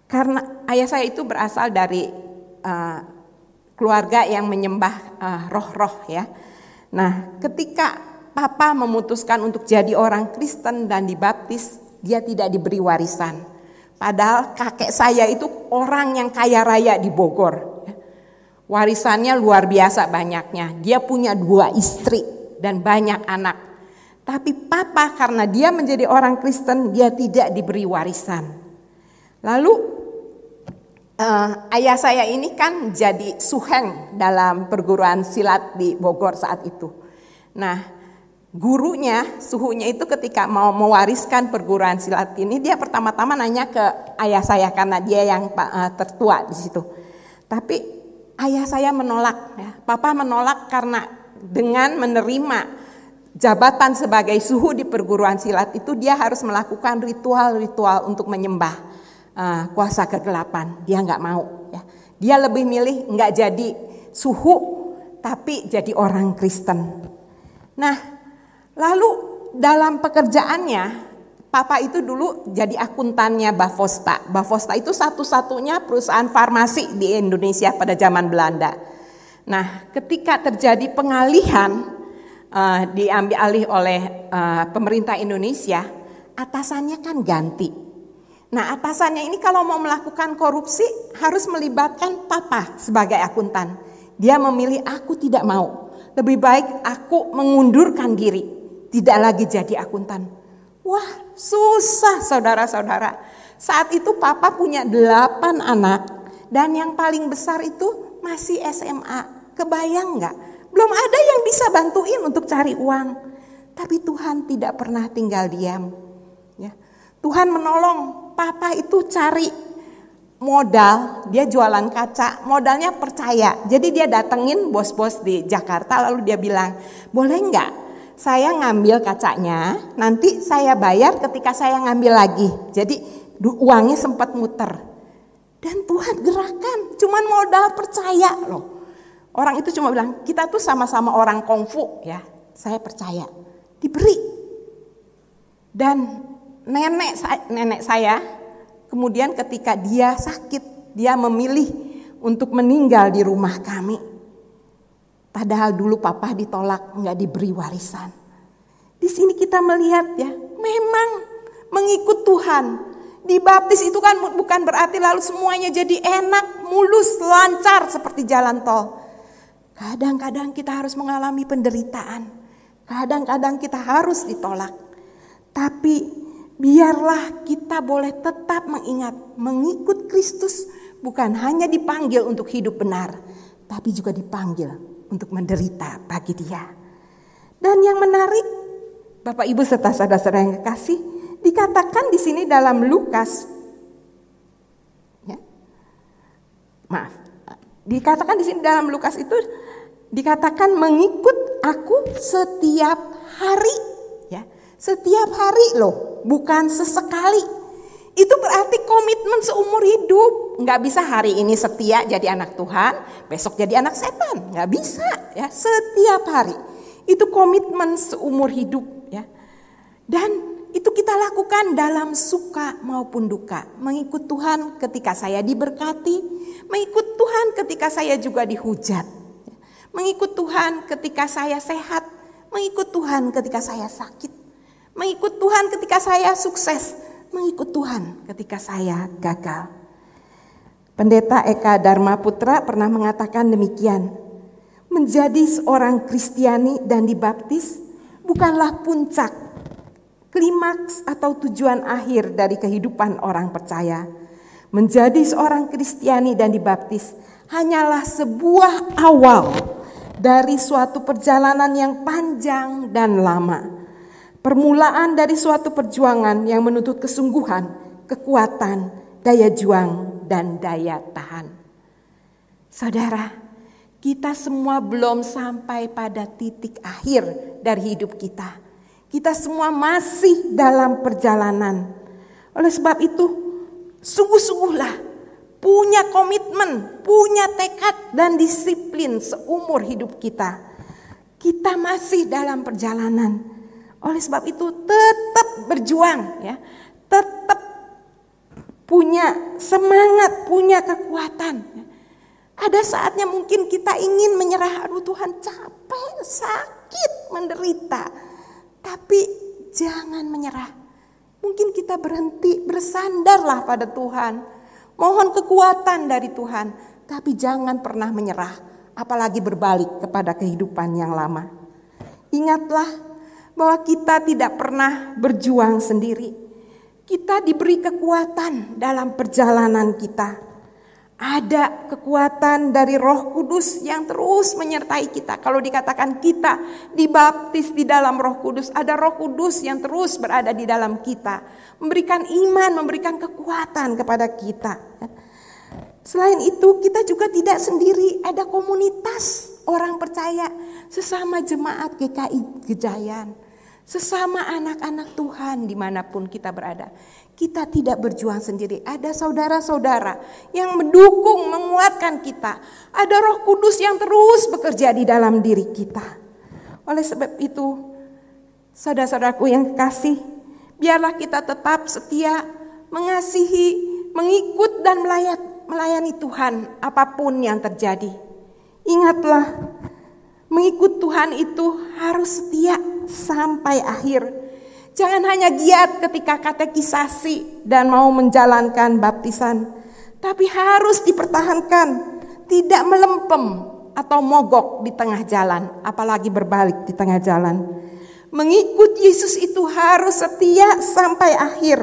Karena ayah saya itu berasal dari uh, keluarga yang menyembah uh, roh-roh ya. Nah, ketika papa memutuskan untuk jadi orang Kristen dan dibaptis, dia tidak diberi warisan. Padahal kakek saya itu orang yang kaya raya di Bogor. Warisannya luar biasa banyaknya. Dia punya dua istri dan banyak anak. Tapi papa karena dia menjadi orang Kristen, dia tidak diberi warisan. Lalu uh, ayah saya ini kan jadi suheng dalam perguruan silat di Bogor saat itu. Nah, gurunya, suhunya itu ketika mau mewariskan perguruan silat ini dia pertama-tama nanya ke ayah saya karena dia yang uh, tertua di situ. Tapi ayah saya menolak, ya. papa menolak karena dengan menerima jabatan sebagai suhu di perguruan silat itu dia harus melakukan ritual-ritual untuk menyembah uh, kuasa kegelapan. Dia nggak mau. Ya. Dia lebih milih nggak jadi suhu tapi jadi orang Kristen. Nah, lalu dalam pekerjaannya Papa itu dulu jadi akuntannya Bavosta. Bavosta itu satu-satunya perusahaan farmasi di Indonesia pada zaman Belanda. Nah, ketika terjadi pengalihan uh, diambil alih oleh uh, pemerintah Indonesia, atasannya kan ganti. Nah, atasannya ini kalau mau melakukan korupsi harus melibatkan papa sebagai akuntan. Dia memilih aku tidak mau. Lebih baik aku mengundurkan diri, tidak lagi jadi akuntan. Wah susah saudara-saudara. Saat itu papa punya delapan anak dan yang paling besar itu masih SMA. Kebayang nggak? Belum ada yang bisa bantuin untuk cari uang. Tapi Tuhan tidak pernah tinggal diam. Ya. Tuhan menolong papa itu cari modal, dia jualan kaca, modalnya percaya. Jadi dia datengin bos-bos di Jakarta lalu dia bilang, boleh nggak saya ngambil kacanya, nanti saya bayar ketika saya ngambil lagi. Jadi uangnya sempat muter. Dan Tuhan gerakan, cuman modal percaya loh. Orang itu cuma bilang, kita tuh sama-sama orang kungfu ya. Saya percaya. Diberi. Dan nenek nenek saya kemudian ketika dia sakit, dia memilih untuk meninggal di rumah kami Padahal dulu papa ditolak, nggak diberi warisan. Di sini kita melihat ya, memang mengikut Tuhan. Dibaptis itu kan bukan berarti lalu semuanya jadi enak, mulus, lancar seperti jalan tol. Kadang-kadang kita harus mengalami penderitaan. Kadang-kadang kita harus ditolak. Tapi biarlah kita boleh tetap mengingat mengikut Kristus bukan hanya dipanggil untuk hidup benar, tapi juga dipanggil untuk menderita bagi dia. Dan yang menarik, Bapak Ibu serta saudara-saudara yang kekasih, dikatakan di sini dalam Lukas, ya, maaf, dikatakan di sini dalam Lukas itu dikatakan mengikut aku setiap hari, ya, setiap hari loh, bukan sesekali. Itu berarti komitmen seumur hidup. Nggak bisa hari ini setia jadi anak Tuhan, besok jadi anak setan. Nggak bisa ya, setiap hari. Itu komitmen seumur hidup ya. Dan itu kita lakukan dalam suka maupun duka. Mengikut Tuhan ketika saya diberkati, mengikut Tuhan ketika saya juga dihujat. Mengikut Tuhan ketika saya sehat, mengikut Tuhan ketika saya sakit, mengikut Tuhan ketika saya sukses, mengikut Tuhan ketika saya gagal. Pendeta Eka Dharma Putra pernah mengatakan demikian. Menjadi seorang Kristiani dan dibaptis bukanlah puncak, klimaks atau tujuan akhir dari kehidupan orang percaya. Menjadi seorang Kristiani dan dibaptis hanyalah sebuah awal dari suatu perjalanan yang panjang dan lama Permulaan dari suatu perjuangan yang menuntut kesungguhan, kekuatan, daya juang, dan daya tahan. Saudara, kita semua belum sampai pada titik akhir dari hidup kita. Kita semua masih dalam perjalanan. Oleh sebab itu, sungguh-sungguhlah punya komitmen, punya tekad dan disiplin seumur hidup kita. Kita masih dalam perjalanan oleh sebab itu tetap berjuang ya. Tetap punya semangat, punya kekuatan. Ada saatnya mungkin kita ingin menyerah, aduh Tuhan capek, sakit, menderita. Tapi jangan menyerah. Mungkin kita berhenti, bersandarlah pada Tuhan. Mohon kekuatan dari Tuhan, tapi jangan pernah menyerah, apalagi berbalik kepada kehidupan yang lama. Ingatlah bahwa kita tidak pernah berjuang sendiri. Kita diberi kekuatan dalam perjalanan kita. Ada kekuatan dari Roh Kudus yang terus menyertai kita. Kalau dikatakan kita dibaptis di dalam Roh Kudus, ada Roh Kudus yang terus berada di dalam kita, memberikan iman, memberikan kekuatan kepada kita. Selain itu, kita juga tidak sendiri, ada komunitas orang percaya sesama jemaat GKI Gejayan, sesama anak-anak Tuhan di mana pun kita berada. Kita tidak berjuang sendiri. Ada saudara-saudara yang mendukung, menguatkan kita. Ada roh kudus yang terus bekerja di dalam diri kita. Oleh sebab itu, saudara-saudaraku yang kasih, biarlah kita tetap setia, mengasihi, mengikut dan melayani Tuhan apa pun yang terjadi. Ingatlah, mengikut Tuhan itu harus setia sampai akhir Jangan hanya giat ketika katekisasi dan mau menjalankan baptisan, tapi harus dipertahankan, tidak melempem atau mogok di tengah jalan, apalagi berbalik di tengah jalan. Mengikut Yesus itu harus setia sampai akhir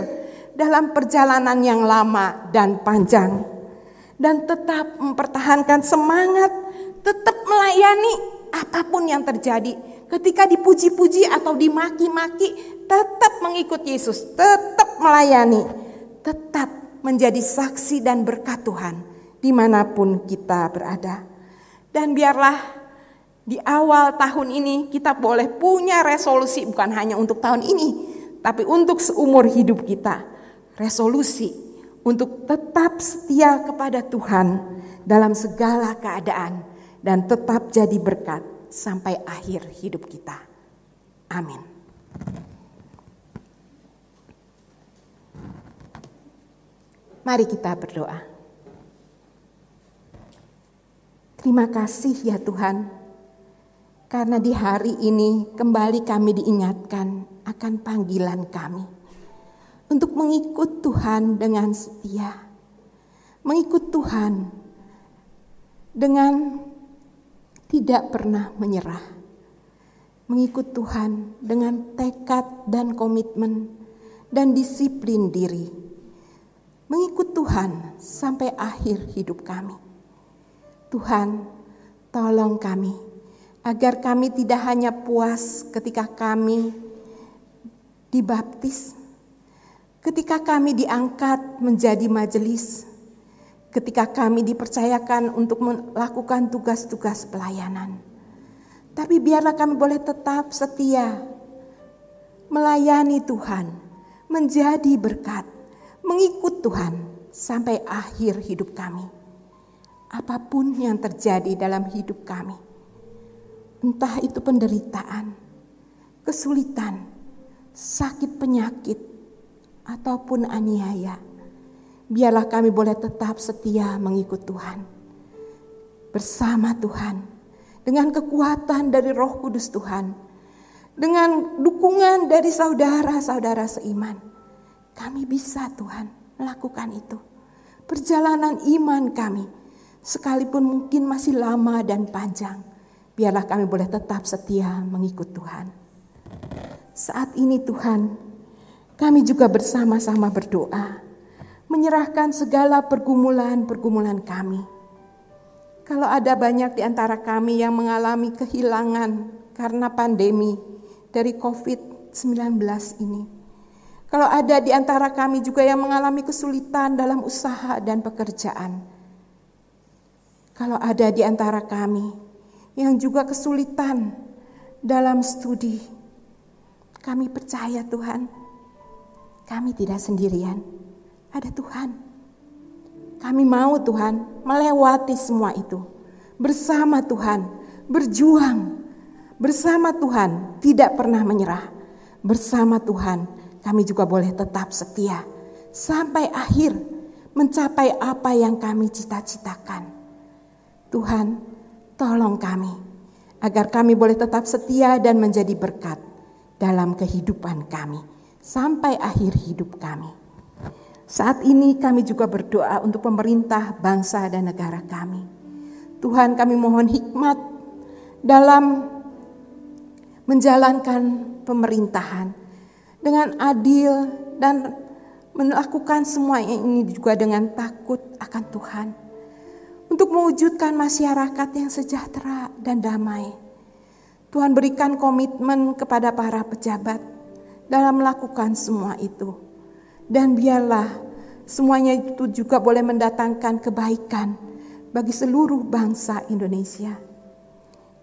dalam perjalanan yang lama dan panjang, dan tetap mempertahankan semangat, tetap melayani apa pun yang terjadi. Ketika dipuji-puji atau dimaki-maki, tetap mengikut Yesus, tetap melayani, tetap menjadi saksi dan berkat Tuhan di mana pun kita berada. Dan biarlah di awal tahun ini kita boleh punya resolusi bukan hanya untuk tahun ini, tapi untuk seumur hidup kita. Resolusi untuk tetap setia kepada Tuhan dalam segala keadaan dan tetap jadi berkat sampai akhir hidup kita. Amin. Mari kita berdoa. Terima kasih ya Tuhan, karena di hari ini kembali kami diingatkan akan panggilan kami untuk mengikut Tuhan dengan setia, mengikut Tuhan dengan tidak pernah menyerah, mengikut Tuhan dengan tekad dan komitmen dan disiplin diri mengikut Tuhan sampai akhir hidup kami. Tuhan, tolong kami agar kami tidak hanya puas ketika kami dibaptis, ketika kami diangkat menjadi majelis, ketika kami dipercayakan untuk melakukan tugas-tugas pelayanan. Tapi biarlah kami boleh tetap setia melayani Tuhan, menjadi berkat, mengikut Tuhan sampai akhir hidup kami. Apa pun yang terjadi dalam hidup kami, entah itu penderitaan, kesulitan, sakit penyakit, ataupun aniaya, biarlah kami boleh tetap setia mengikut Tuhan. Bersama Tuhan, dengan kekuatan dari roh kudus Tuhan, dengan dukungan dari saudara-saudara seiman kami bisa Tuhan melakukan itu. Perjalanan iman kami sekalipun mungkin masih lama dan panjang. Biarlah kami boleh tetap setia mengikut Tuhan. Saat ini Tuhan, kami juga bersama-sama berdoa. Menyerahkan segala pergumulan-pergumulan kami. Kalau ada banyak di antara kami yang mengalami kehilangan karena pandemi dari COVID-19 ini. Kalau ada di antara kami juga yang mengalami kesulitan dalam usaha dan pekerjaan. Kalau ada di antara kami yang juga kesulitan dalam studi. Kami percaya Tuhan, kami tidak sendirian. Ada Tuhan. Kami mau Tuhan melewati semua itu. Bersama Tuhan, berjuang. Bersama Tuhan, tidak pernah menyerah. Bersama Tuhan, kami juga boleh tetap setia sampai akhir mencapai apa yang kami cita-citakan. Tuhan, tolong kami agar kami boleh tetap setia dan menjadi berkat dalam kehidupan kami sampai akhir hidup kami. Saat ini kami juga berdoa untuk pemerintah, bangsa, dan negara kami. Tuhan kami mohon hikmat dalam menjalankan pemerintahan dengan adil dan melakukan semua ini juga dengan takut akan Tuhan. untuk mewujudkan masyarakat yang sejahtera dan damai. Tuhan berikan komitmen kepada para pejabat dalam melakukan semua itu. Dan biarlah semuanya itu juga boleh mendatangkan kebaikan bagi seluruh bangsa Indonesia.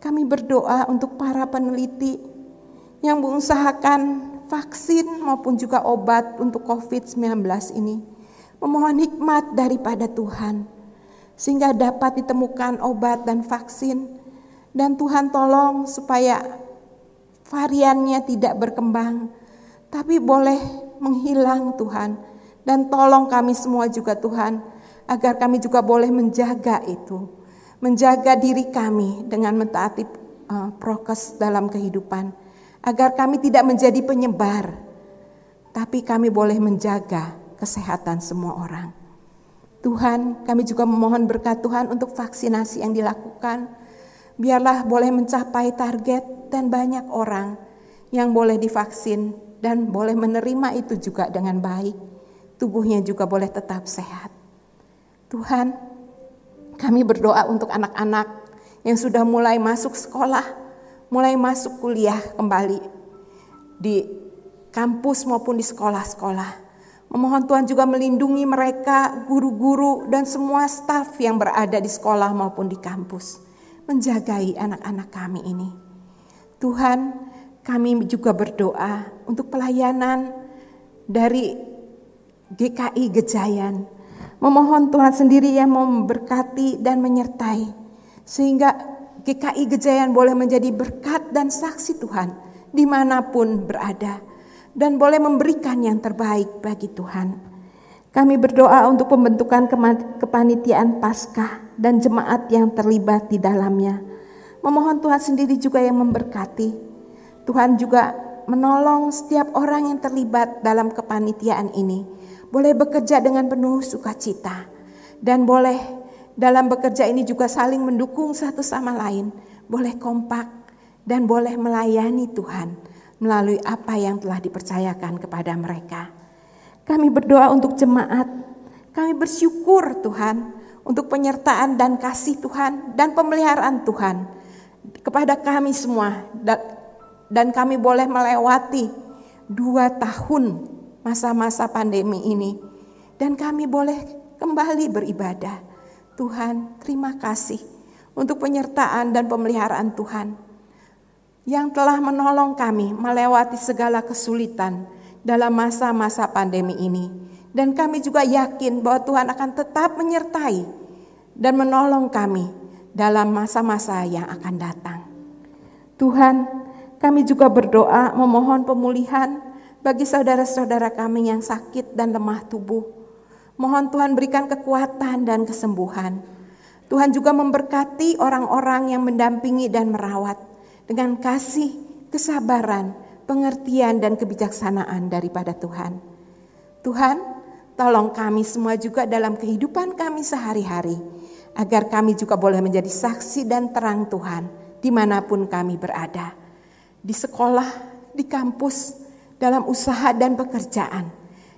Kami berdoa untuk para peneliti yang mengusahakan vaksin maupun juga obat untuk COVID-19 ini. Memohon hikmat daripada Tuhan sehingga dapat ditemukan obat dan vaksin dan Tuhan tolong supaya variannya tidak berkembang tapi boleh menghilang Tuhan. Dan tolong kami semua juga Tuhan agar kami juga boleh menjaga itu. Menjaga diri kami dengan mentaati uh, prokes dalam kehidupan. Agar kami tidak menjadi penyebar tapi kami boleh menjaga kesehatan semua orang. Tuhan, kami juga memohon berkat Tuhan untuk vaksinasi yang dilakukan. Biarlah boleh mencapai target dan banyak orang yang boleh divaksin dan boleh menerima itu juga dengan baik. Tubuhnya juga boleh tetap sehat. Tuhan, kami berdoa untuk anak-anak yang sudah mulai masuk sekolah, mulai masuk kuliah kembali di kampus maupun di sekolah-sekolah. Memohon Tuhan juga melindungi mereka, guru-guru, dan semua staf yang berada di sekolah maupun di kampus. Menjagai anak-anak kami ini. Tuhan, kami juga berdoa untuk pelayanan dari GKI Gejayan. Memohon Tuhan sendiri yang memberkati dan menyertai. Sehingga GKI Gejayan boleh menjadi berkat dan saksi Tuhan di mana pun berada dan boleh memberikan yang terbaik bagi Tuhan. Kami berdoa untuk pembentukan kepanitiaan Paskah dan jemaat yang terlibat di dalamnya. Memohon Tuhan sendiri juga yang memberkati. Tuhan juga menolong setiap orang yang terlibat dalam kepanitiaan ini. Boleh bekerja dengan penuh sukacita. Dan boleh dalam bekerja ini juga saling mendukung satu sama lain. Boleh kompak dan boleh melayani Tuhan melalui apa yang telah dipercayakan kepada mereka. Kami berdoa untuk jemaat. Kami bersyukur Tuhan untuk penyertaan dan kasih Tuhan dan pemeliharaan Tuhan kepada kami semua. Dan kami boleh melewati dua tahun masa-masa pandemi ini. Dan kami boleh kembali beribadah. Tuhan terima kasih untuk penyertaan dan pemeliharaan Tuhan yang telah menolong kami melewati segala kesulitan dalam masa-masa pandemi ini. Dan kami juga yakin bahwa Tuhan akan tetap menyertai dan menolong kami dalam masa-masa yang akan datang. Tuhan, kami juga berdoa memohon pemulihan bagi saudara-saudara kami yang sakit dan lemah tubuh. Mohon Tuhan berikan kekuatan dan kesembuhan. Tuhan juga memberkati orang-orang yang mendampingi dan merawat dengan kasih, kesabaran, pengertian, dan kebijaksanaan daripada Tuhan. Tuhan, tolong kami semua juga dalam kehidupan kami sehari-hari, agar kami juga boleh menjadi saksi dan terang Tuhan di mana pun kami berada. Di sekolah, di kampus, dalam usaha dan pekerjaan,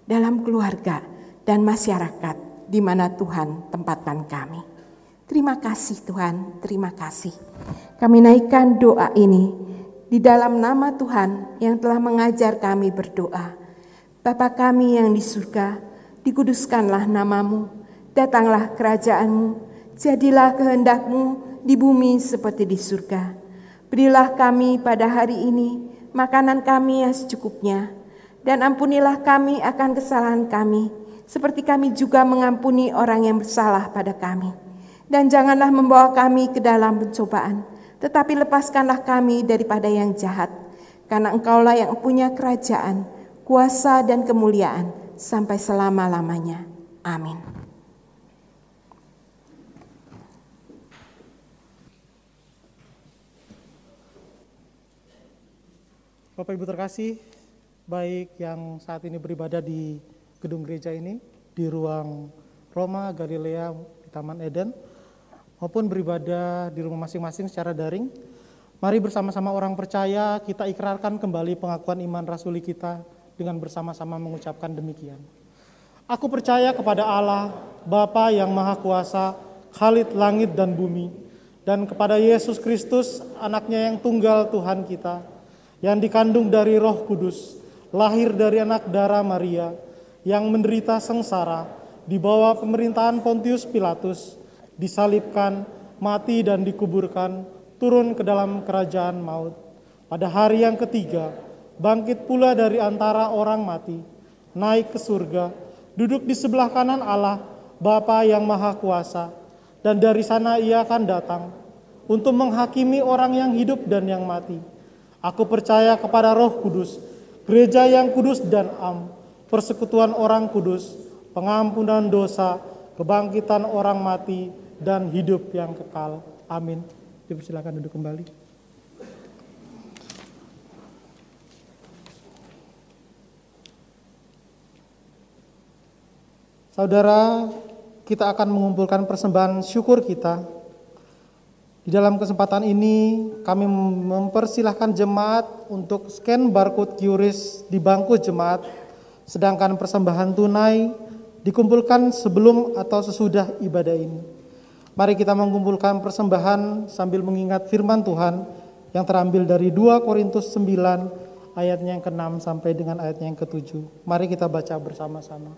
dalam keluarga dan masyarakat di mana Tuhan tempatkan kami. Terima kasih Tuhan, terima kasih. Kami naikkan doa ini di dalam nama Tuhan yang telah mengajar kami berdoa. Bapa kami yang di surga, dikuduskanlah namamu, datanglah kerajaanmu, jadilah kehendakmu di bumi seperti di surga. Berilah kami pada hari ini makanan kami yang secukupnya, dan ampunilah kami akan kesalahan kami, seperti kami juga mengampuni orang yang bersalah pada kami dan janganlah membawa kami ke dalam pencobaan, tetapi lepaskanlah kami daripada yang jahat. Karena engkaulah yang punya kerajaan, kuasa dan kemuliaan sampai selama-lamanya. Amin. Bapak Ibu terkasih, baik yang saat ini beribadah di gedung gereja ini, di ruang Roma, Galilea, di Taman Eden, maupun beribadah di rumah masing-masing secara daring. Mari bersama-sama orang percaya kita ikrarkan kembali pengakuan iman rasuli kita dengan bersama-sama mengucapkan demikian. Aku percaya kepada Allah, Bapa yang Maha Kuasa, Khalid langit dan bumi, dan kepada Yesus Kristus, anaknya yang tunggal Tuhan kita, yang dikandung dari roh kudus, lahir dari anak darah Maria, yang menderita sengsara, di bawah pemerintahan Pontius Pilatus, disalibkan, mati dan dikuburkan, turun ke dalam kerajaan maut. Pada hari yang ketiga, bangkit pula dari antara orang mati, naik ke surga, duduk di sebelah kanan Allah, Bapa yang Maha Kuasa, dan dari sana ia akan datang untuk menghakimi orang yang hidup dan yang mati. Aku percaya kepada Roh Kudus, gereja yang kudus dan am, persekutuan orang kudus, pengampunan dosa, kebangkitan orang mati, dan hidup yang kekal. Amin. Dipersilakan duduk kembali. Saudara, kita akan mengumpulkan persembahan syukur kita. Di dalam kesempatan ini, kami mempersilahkan jemaat untuk scan barcode QRIS di bangku jemaat, sedangkan persembahan tunai dikumpulkan sebelum atau sesudah ibadah ini. Mari kita mengumpulkan persembahan sambil mengingat firman Tuhan yang terambil dari 2 Korintus 9 ayatnya yang ke-6 sampai dengan ayatnya yang ke-7. Mari kita baca bersama-sama.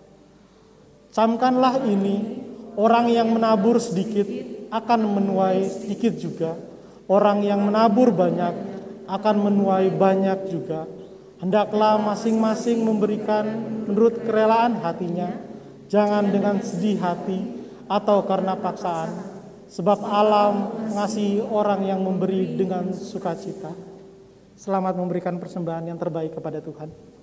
Camkanlah ini, orang yang menabur sedikit akan menuai sedikit juga. Orang yang menabur banyak akan menuai banyak juga. Hendaklah masing-masing memberikan menurut kerelaan hatinya, jangan dengan sedih hati atau karena paksaan, sebab alam mengasihi orang yang memberi dengan sukacita. Selamat memberikan persembahan yang terbaik kepada Tuhan.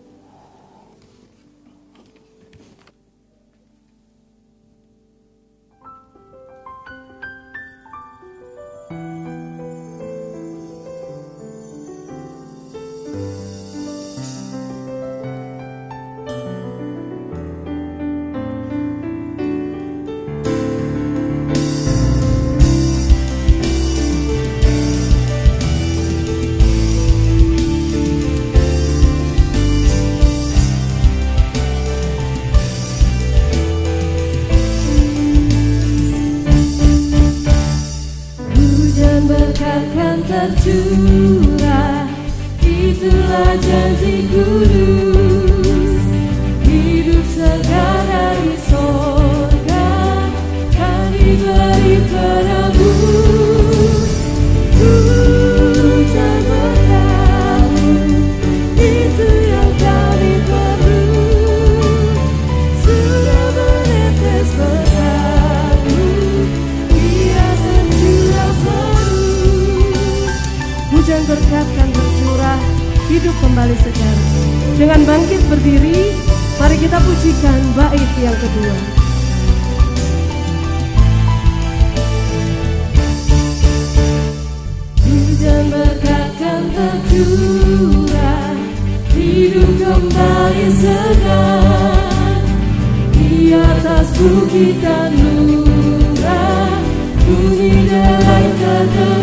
Kembali segar Di atas bukit dan lurah delai terdengar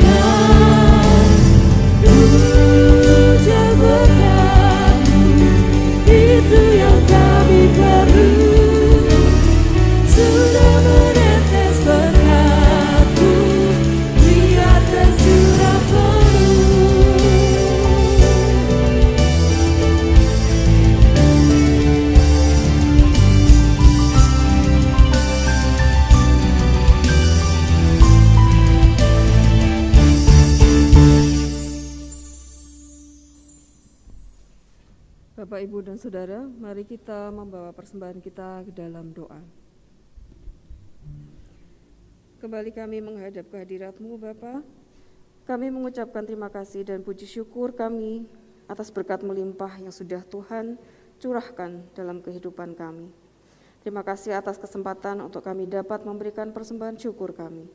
Bapak, Ibu, dan Saudara, mari kita membawa persembahan kita ke dalam doa. Kembali kami menghadap kehadiratmu Bapa. Kami mengucapkan terima kasih dan puji syukur kami atas berkat melimpah yang sudah Tuhan curahkan dalam kehidupan kami. Terima kasih atas kesempatan untuk kami dapat memberikan persembahan syukur kami.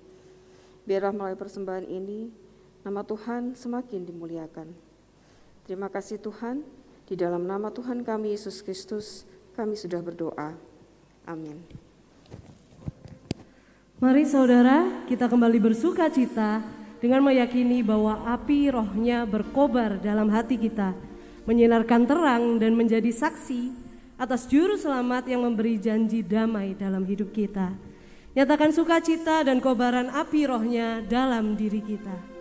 Biarlah melalui persembahan ini, nama Tuhan semakin dimuliakan. Terima kasih Tuhan, di dalam nama Tuhan kami Yesus Kristus, kami sudah berdoa. Amin. Mari saudara, kita kembali bersuka cita dengan meyakini bahwa api rohnya berkobar dalam hati kita, menyinarkan terang dan menjadi saksi atas juru selamat yang memberi janji damai dalam hidup kita. Nyatakan sukacita dan kobaran api rohnya dalam diri kita.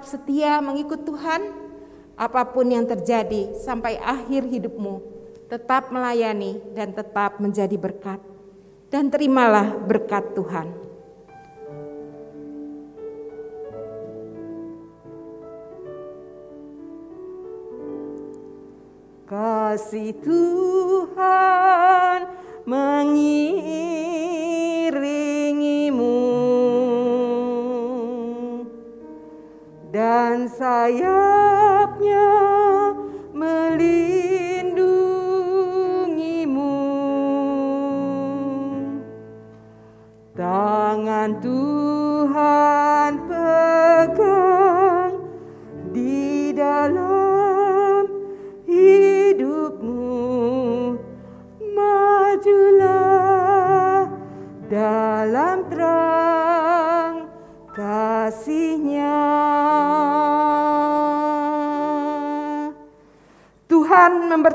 tetap setia mengikut Tuhan, apa pun yang terjadi sampai akhir hidupmu, tetap melayani dan tetap menjadi berkat. Dan terimalah berkat Tuhan. Kasih Tuhan mengingat Yeah.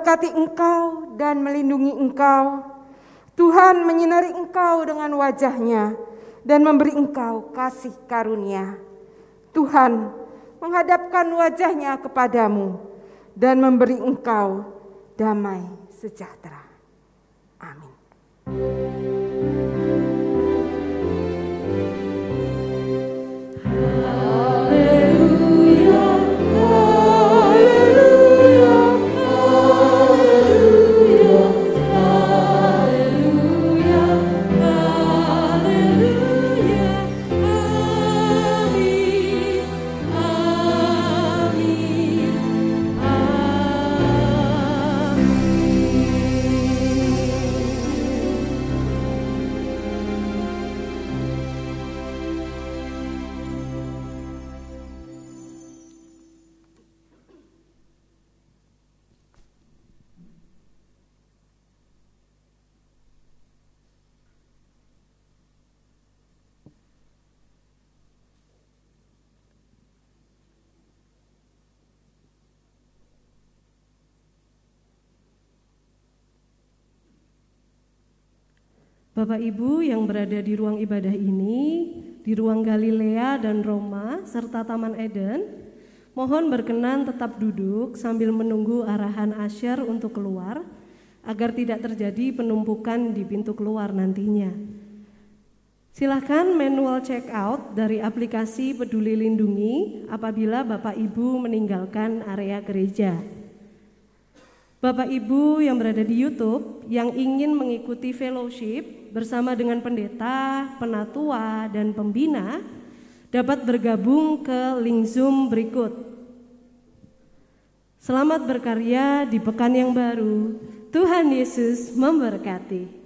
memberkati engkau dan melindungi engkau. Tuhan menyinari engkau dengan wajahnya dan memberi engkau kasih karunia. Tuhan menghadapkan wajahnya kepadamu dan memberi engkau damai sejahtera. Amin. Bapak Ibu yang berada di ruang ibadah ini, di ruang Galilea dan Roma, serta Taman Eden, mohon berkenan tetap duduk sambil menunggu arahan Asher untuk keluar, agar tidak terjadi penumpukan di pintu keluar nantinya. Silahkan manual check out dari aplikasi Peduli Lindungi apabila Bapak Ibu meninggalkan area gereja. Bapak Ibu yang berada di YouTube yang ingin mengikuti fellowship bersama dengan pendeta, penatua, dan pembina dapat bergabung ke link Zoom berikut. Selamat berkarya di pekan yang baru. Tuhan Yesus memberkati.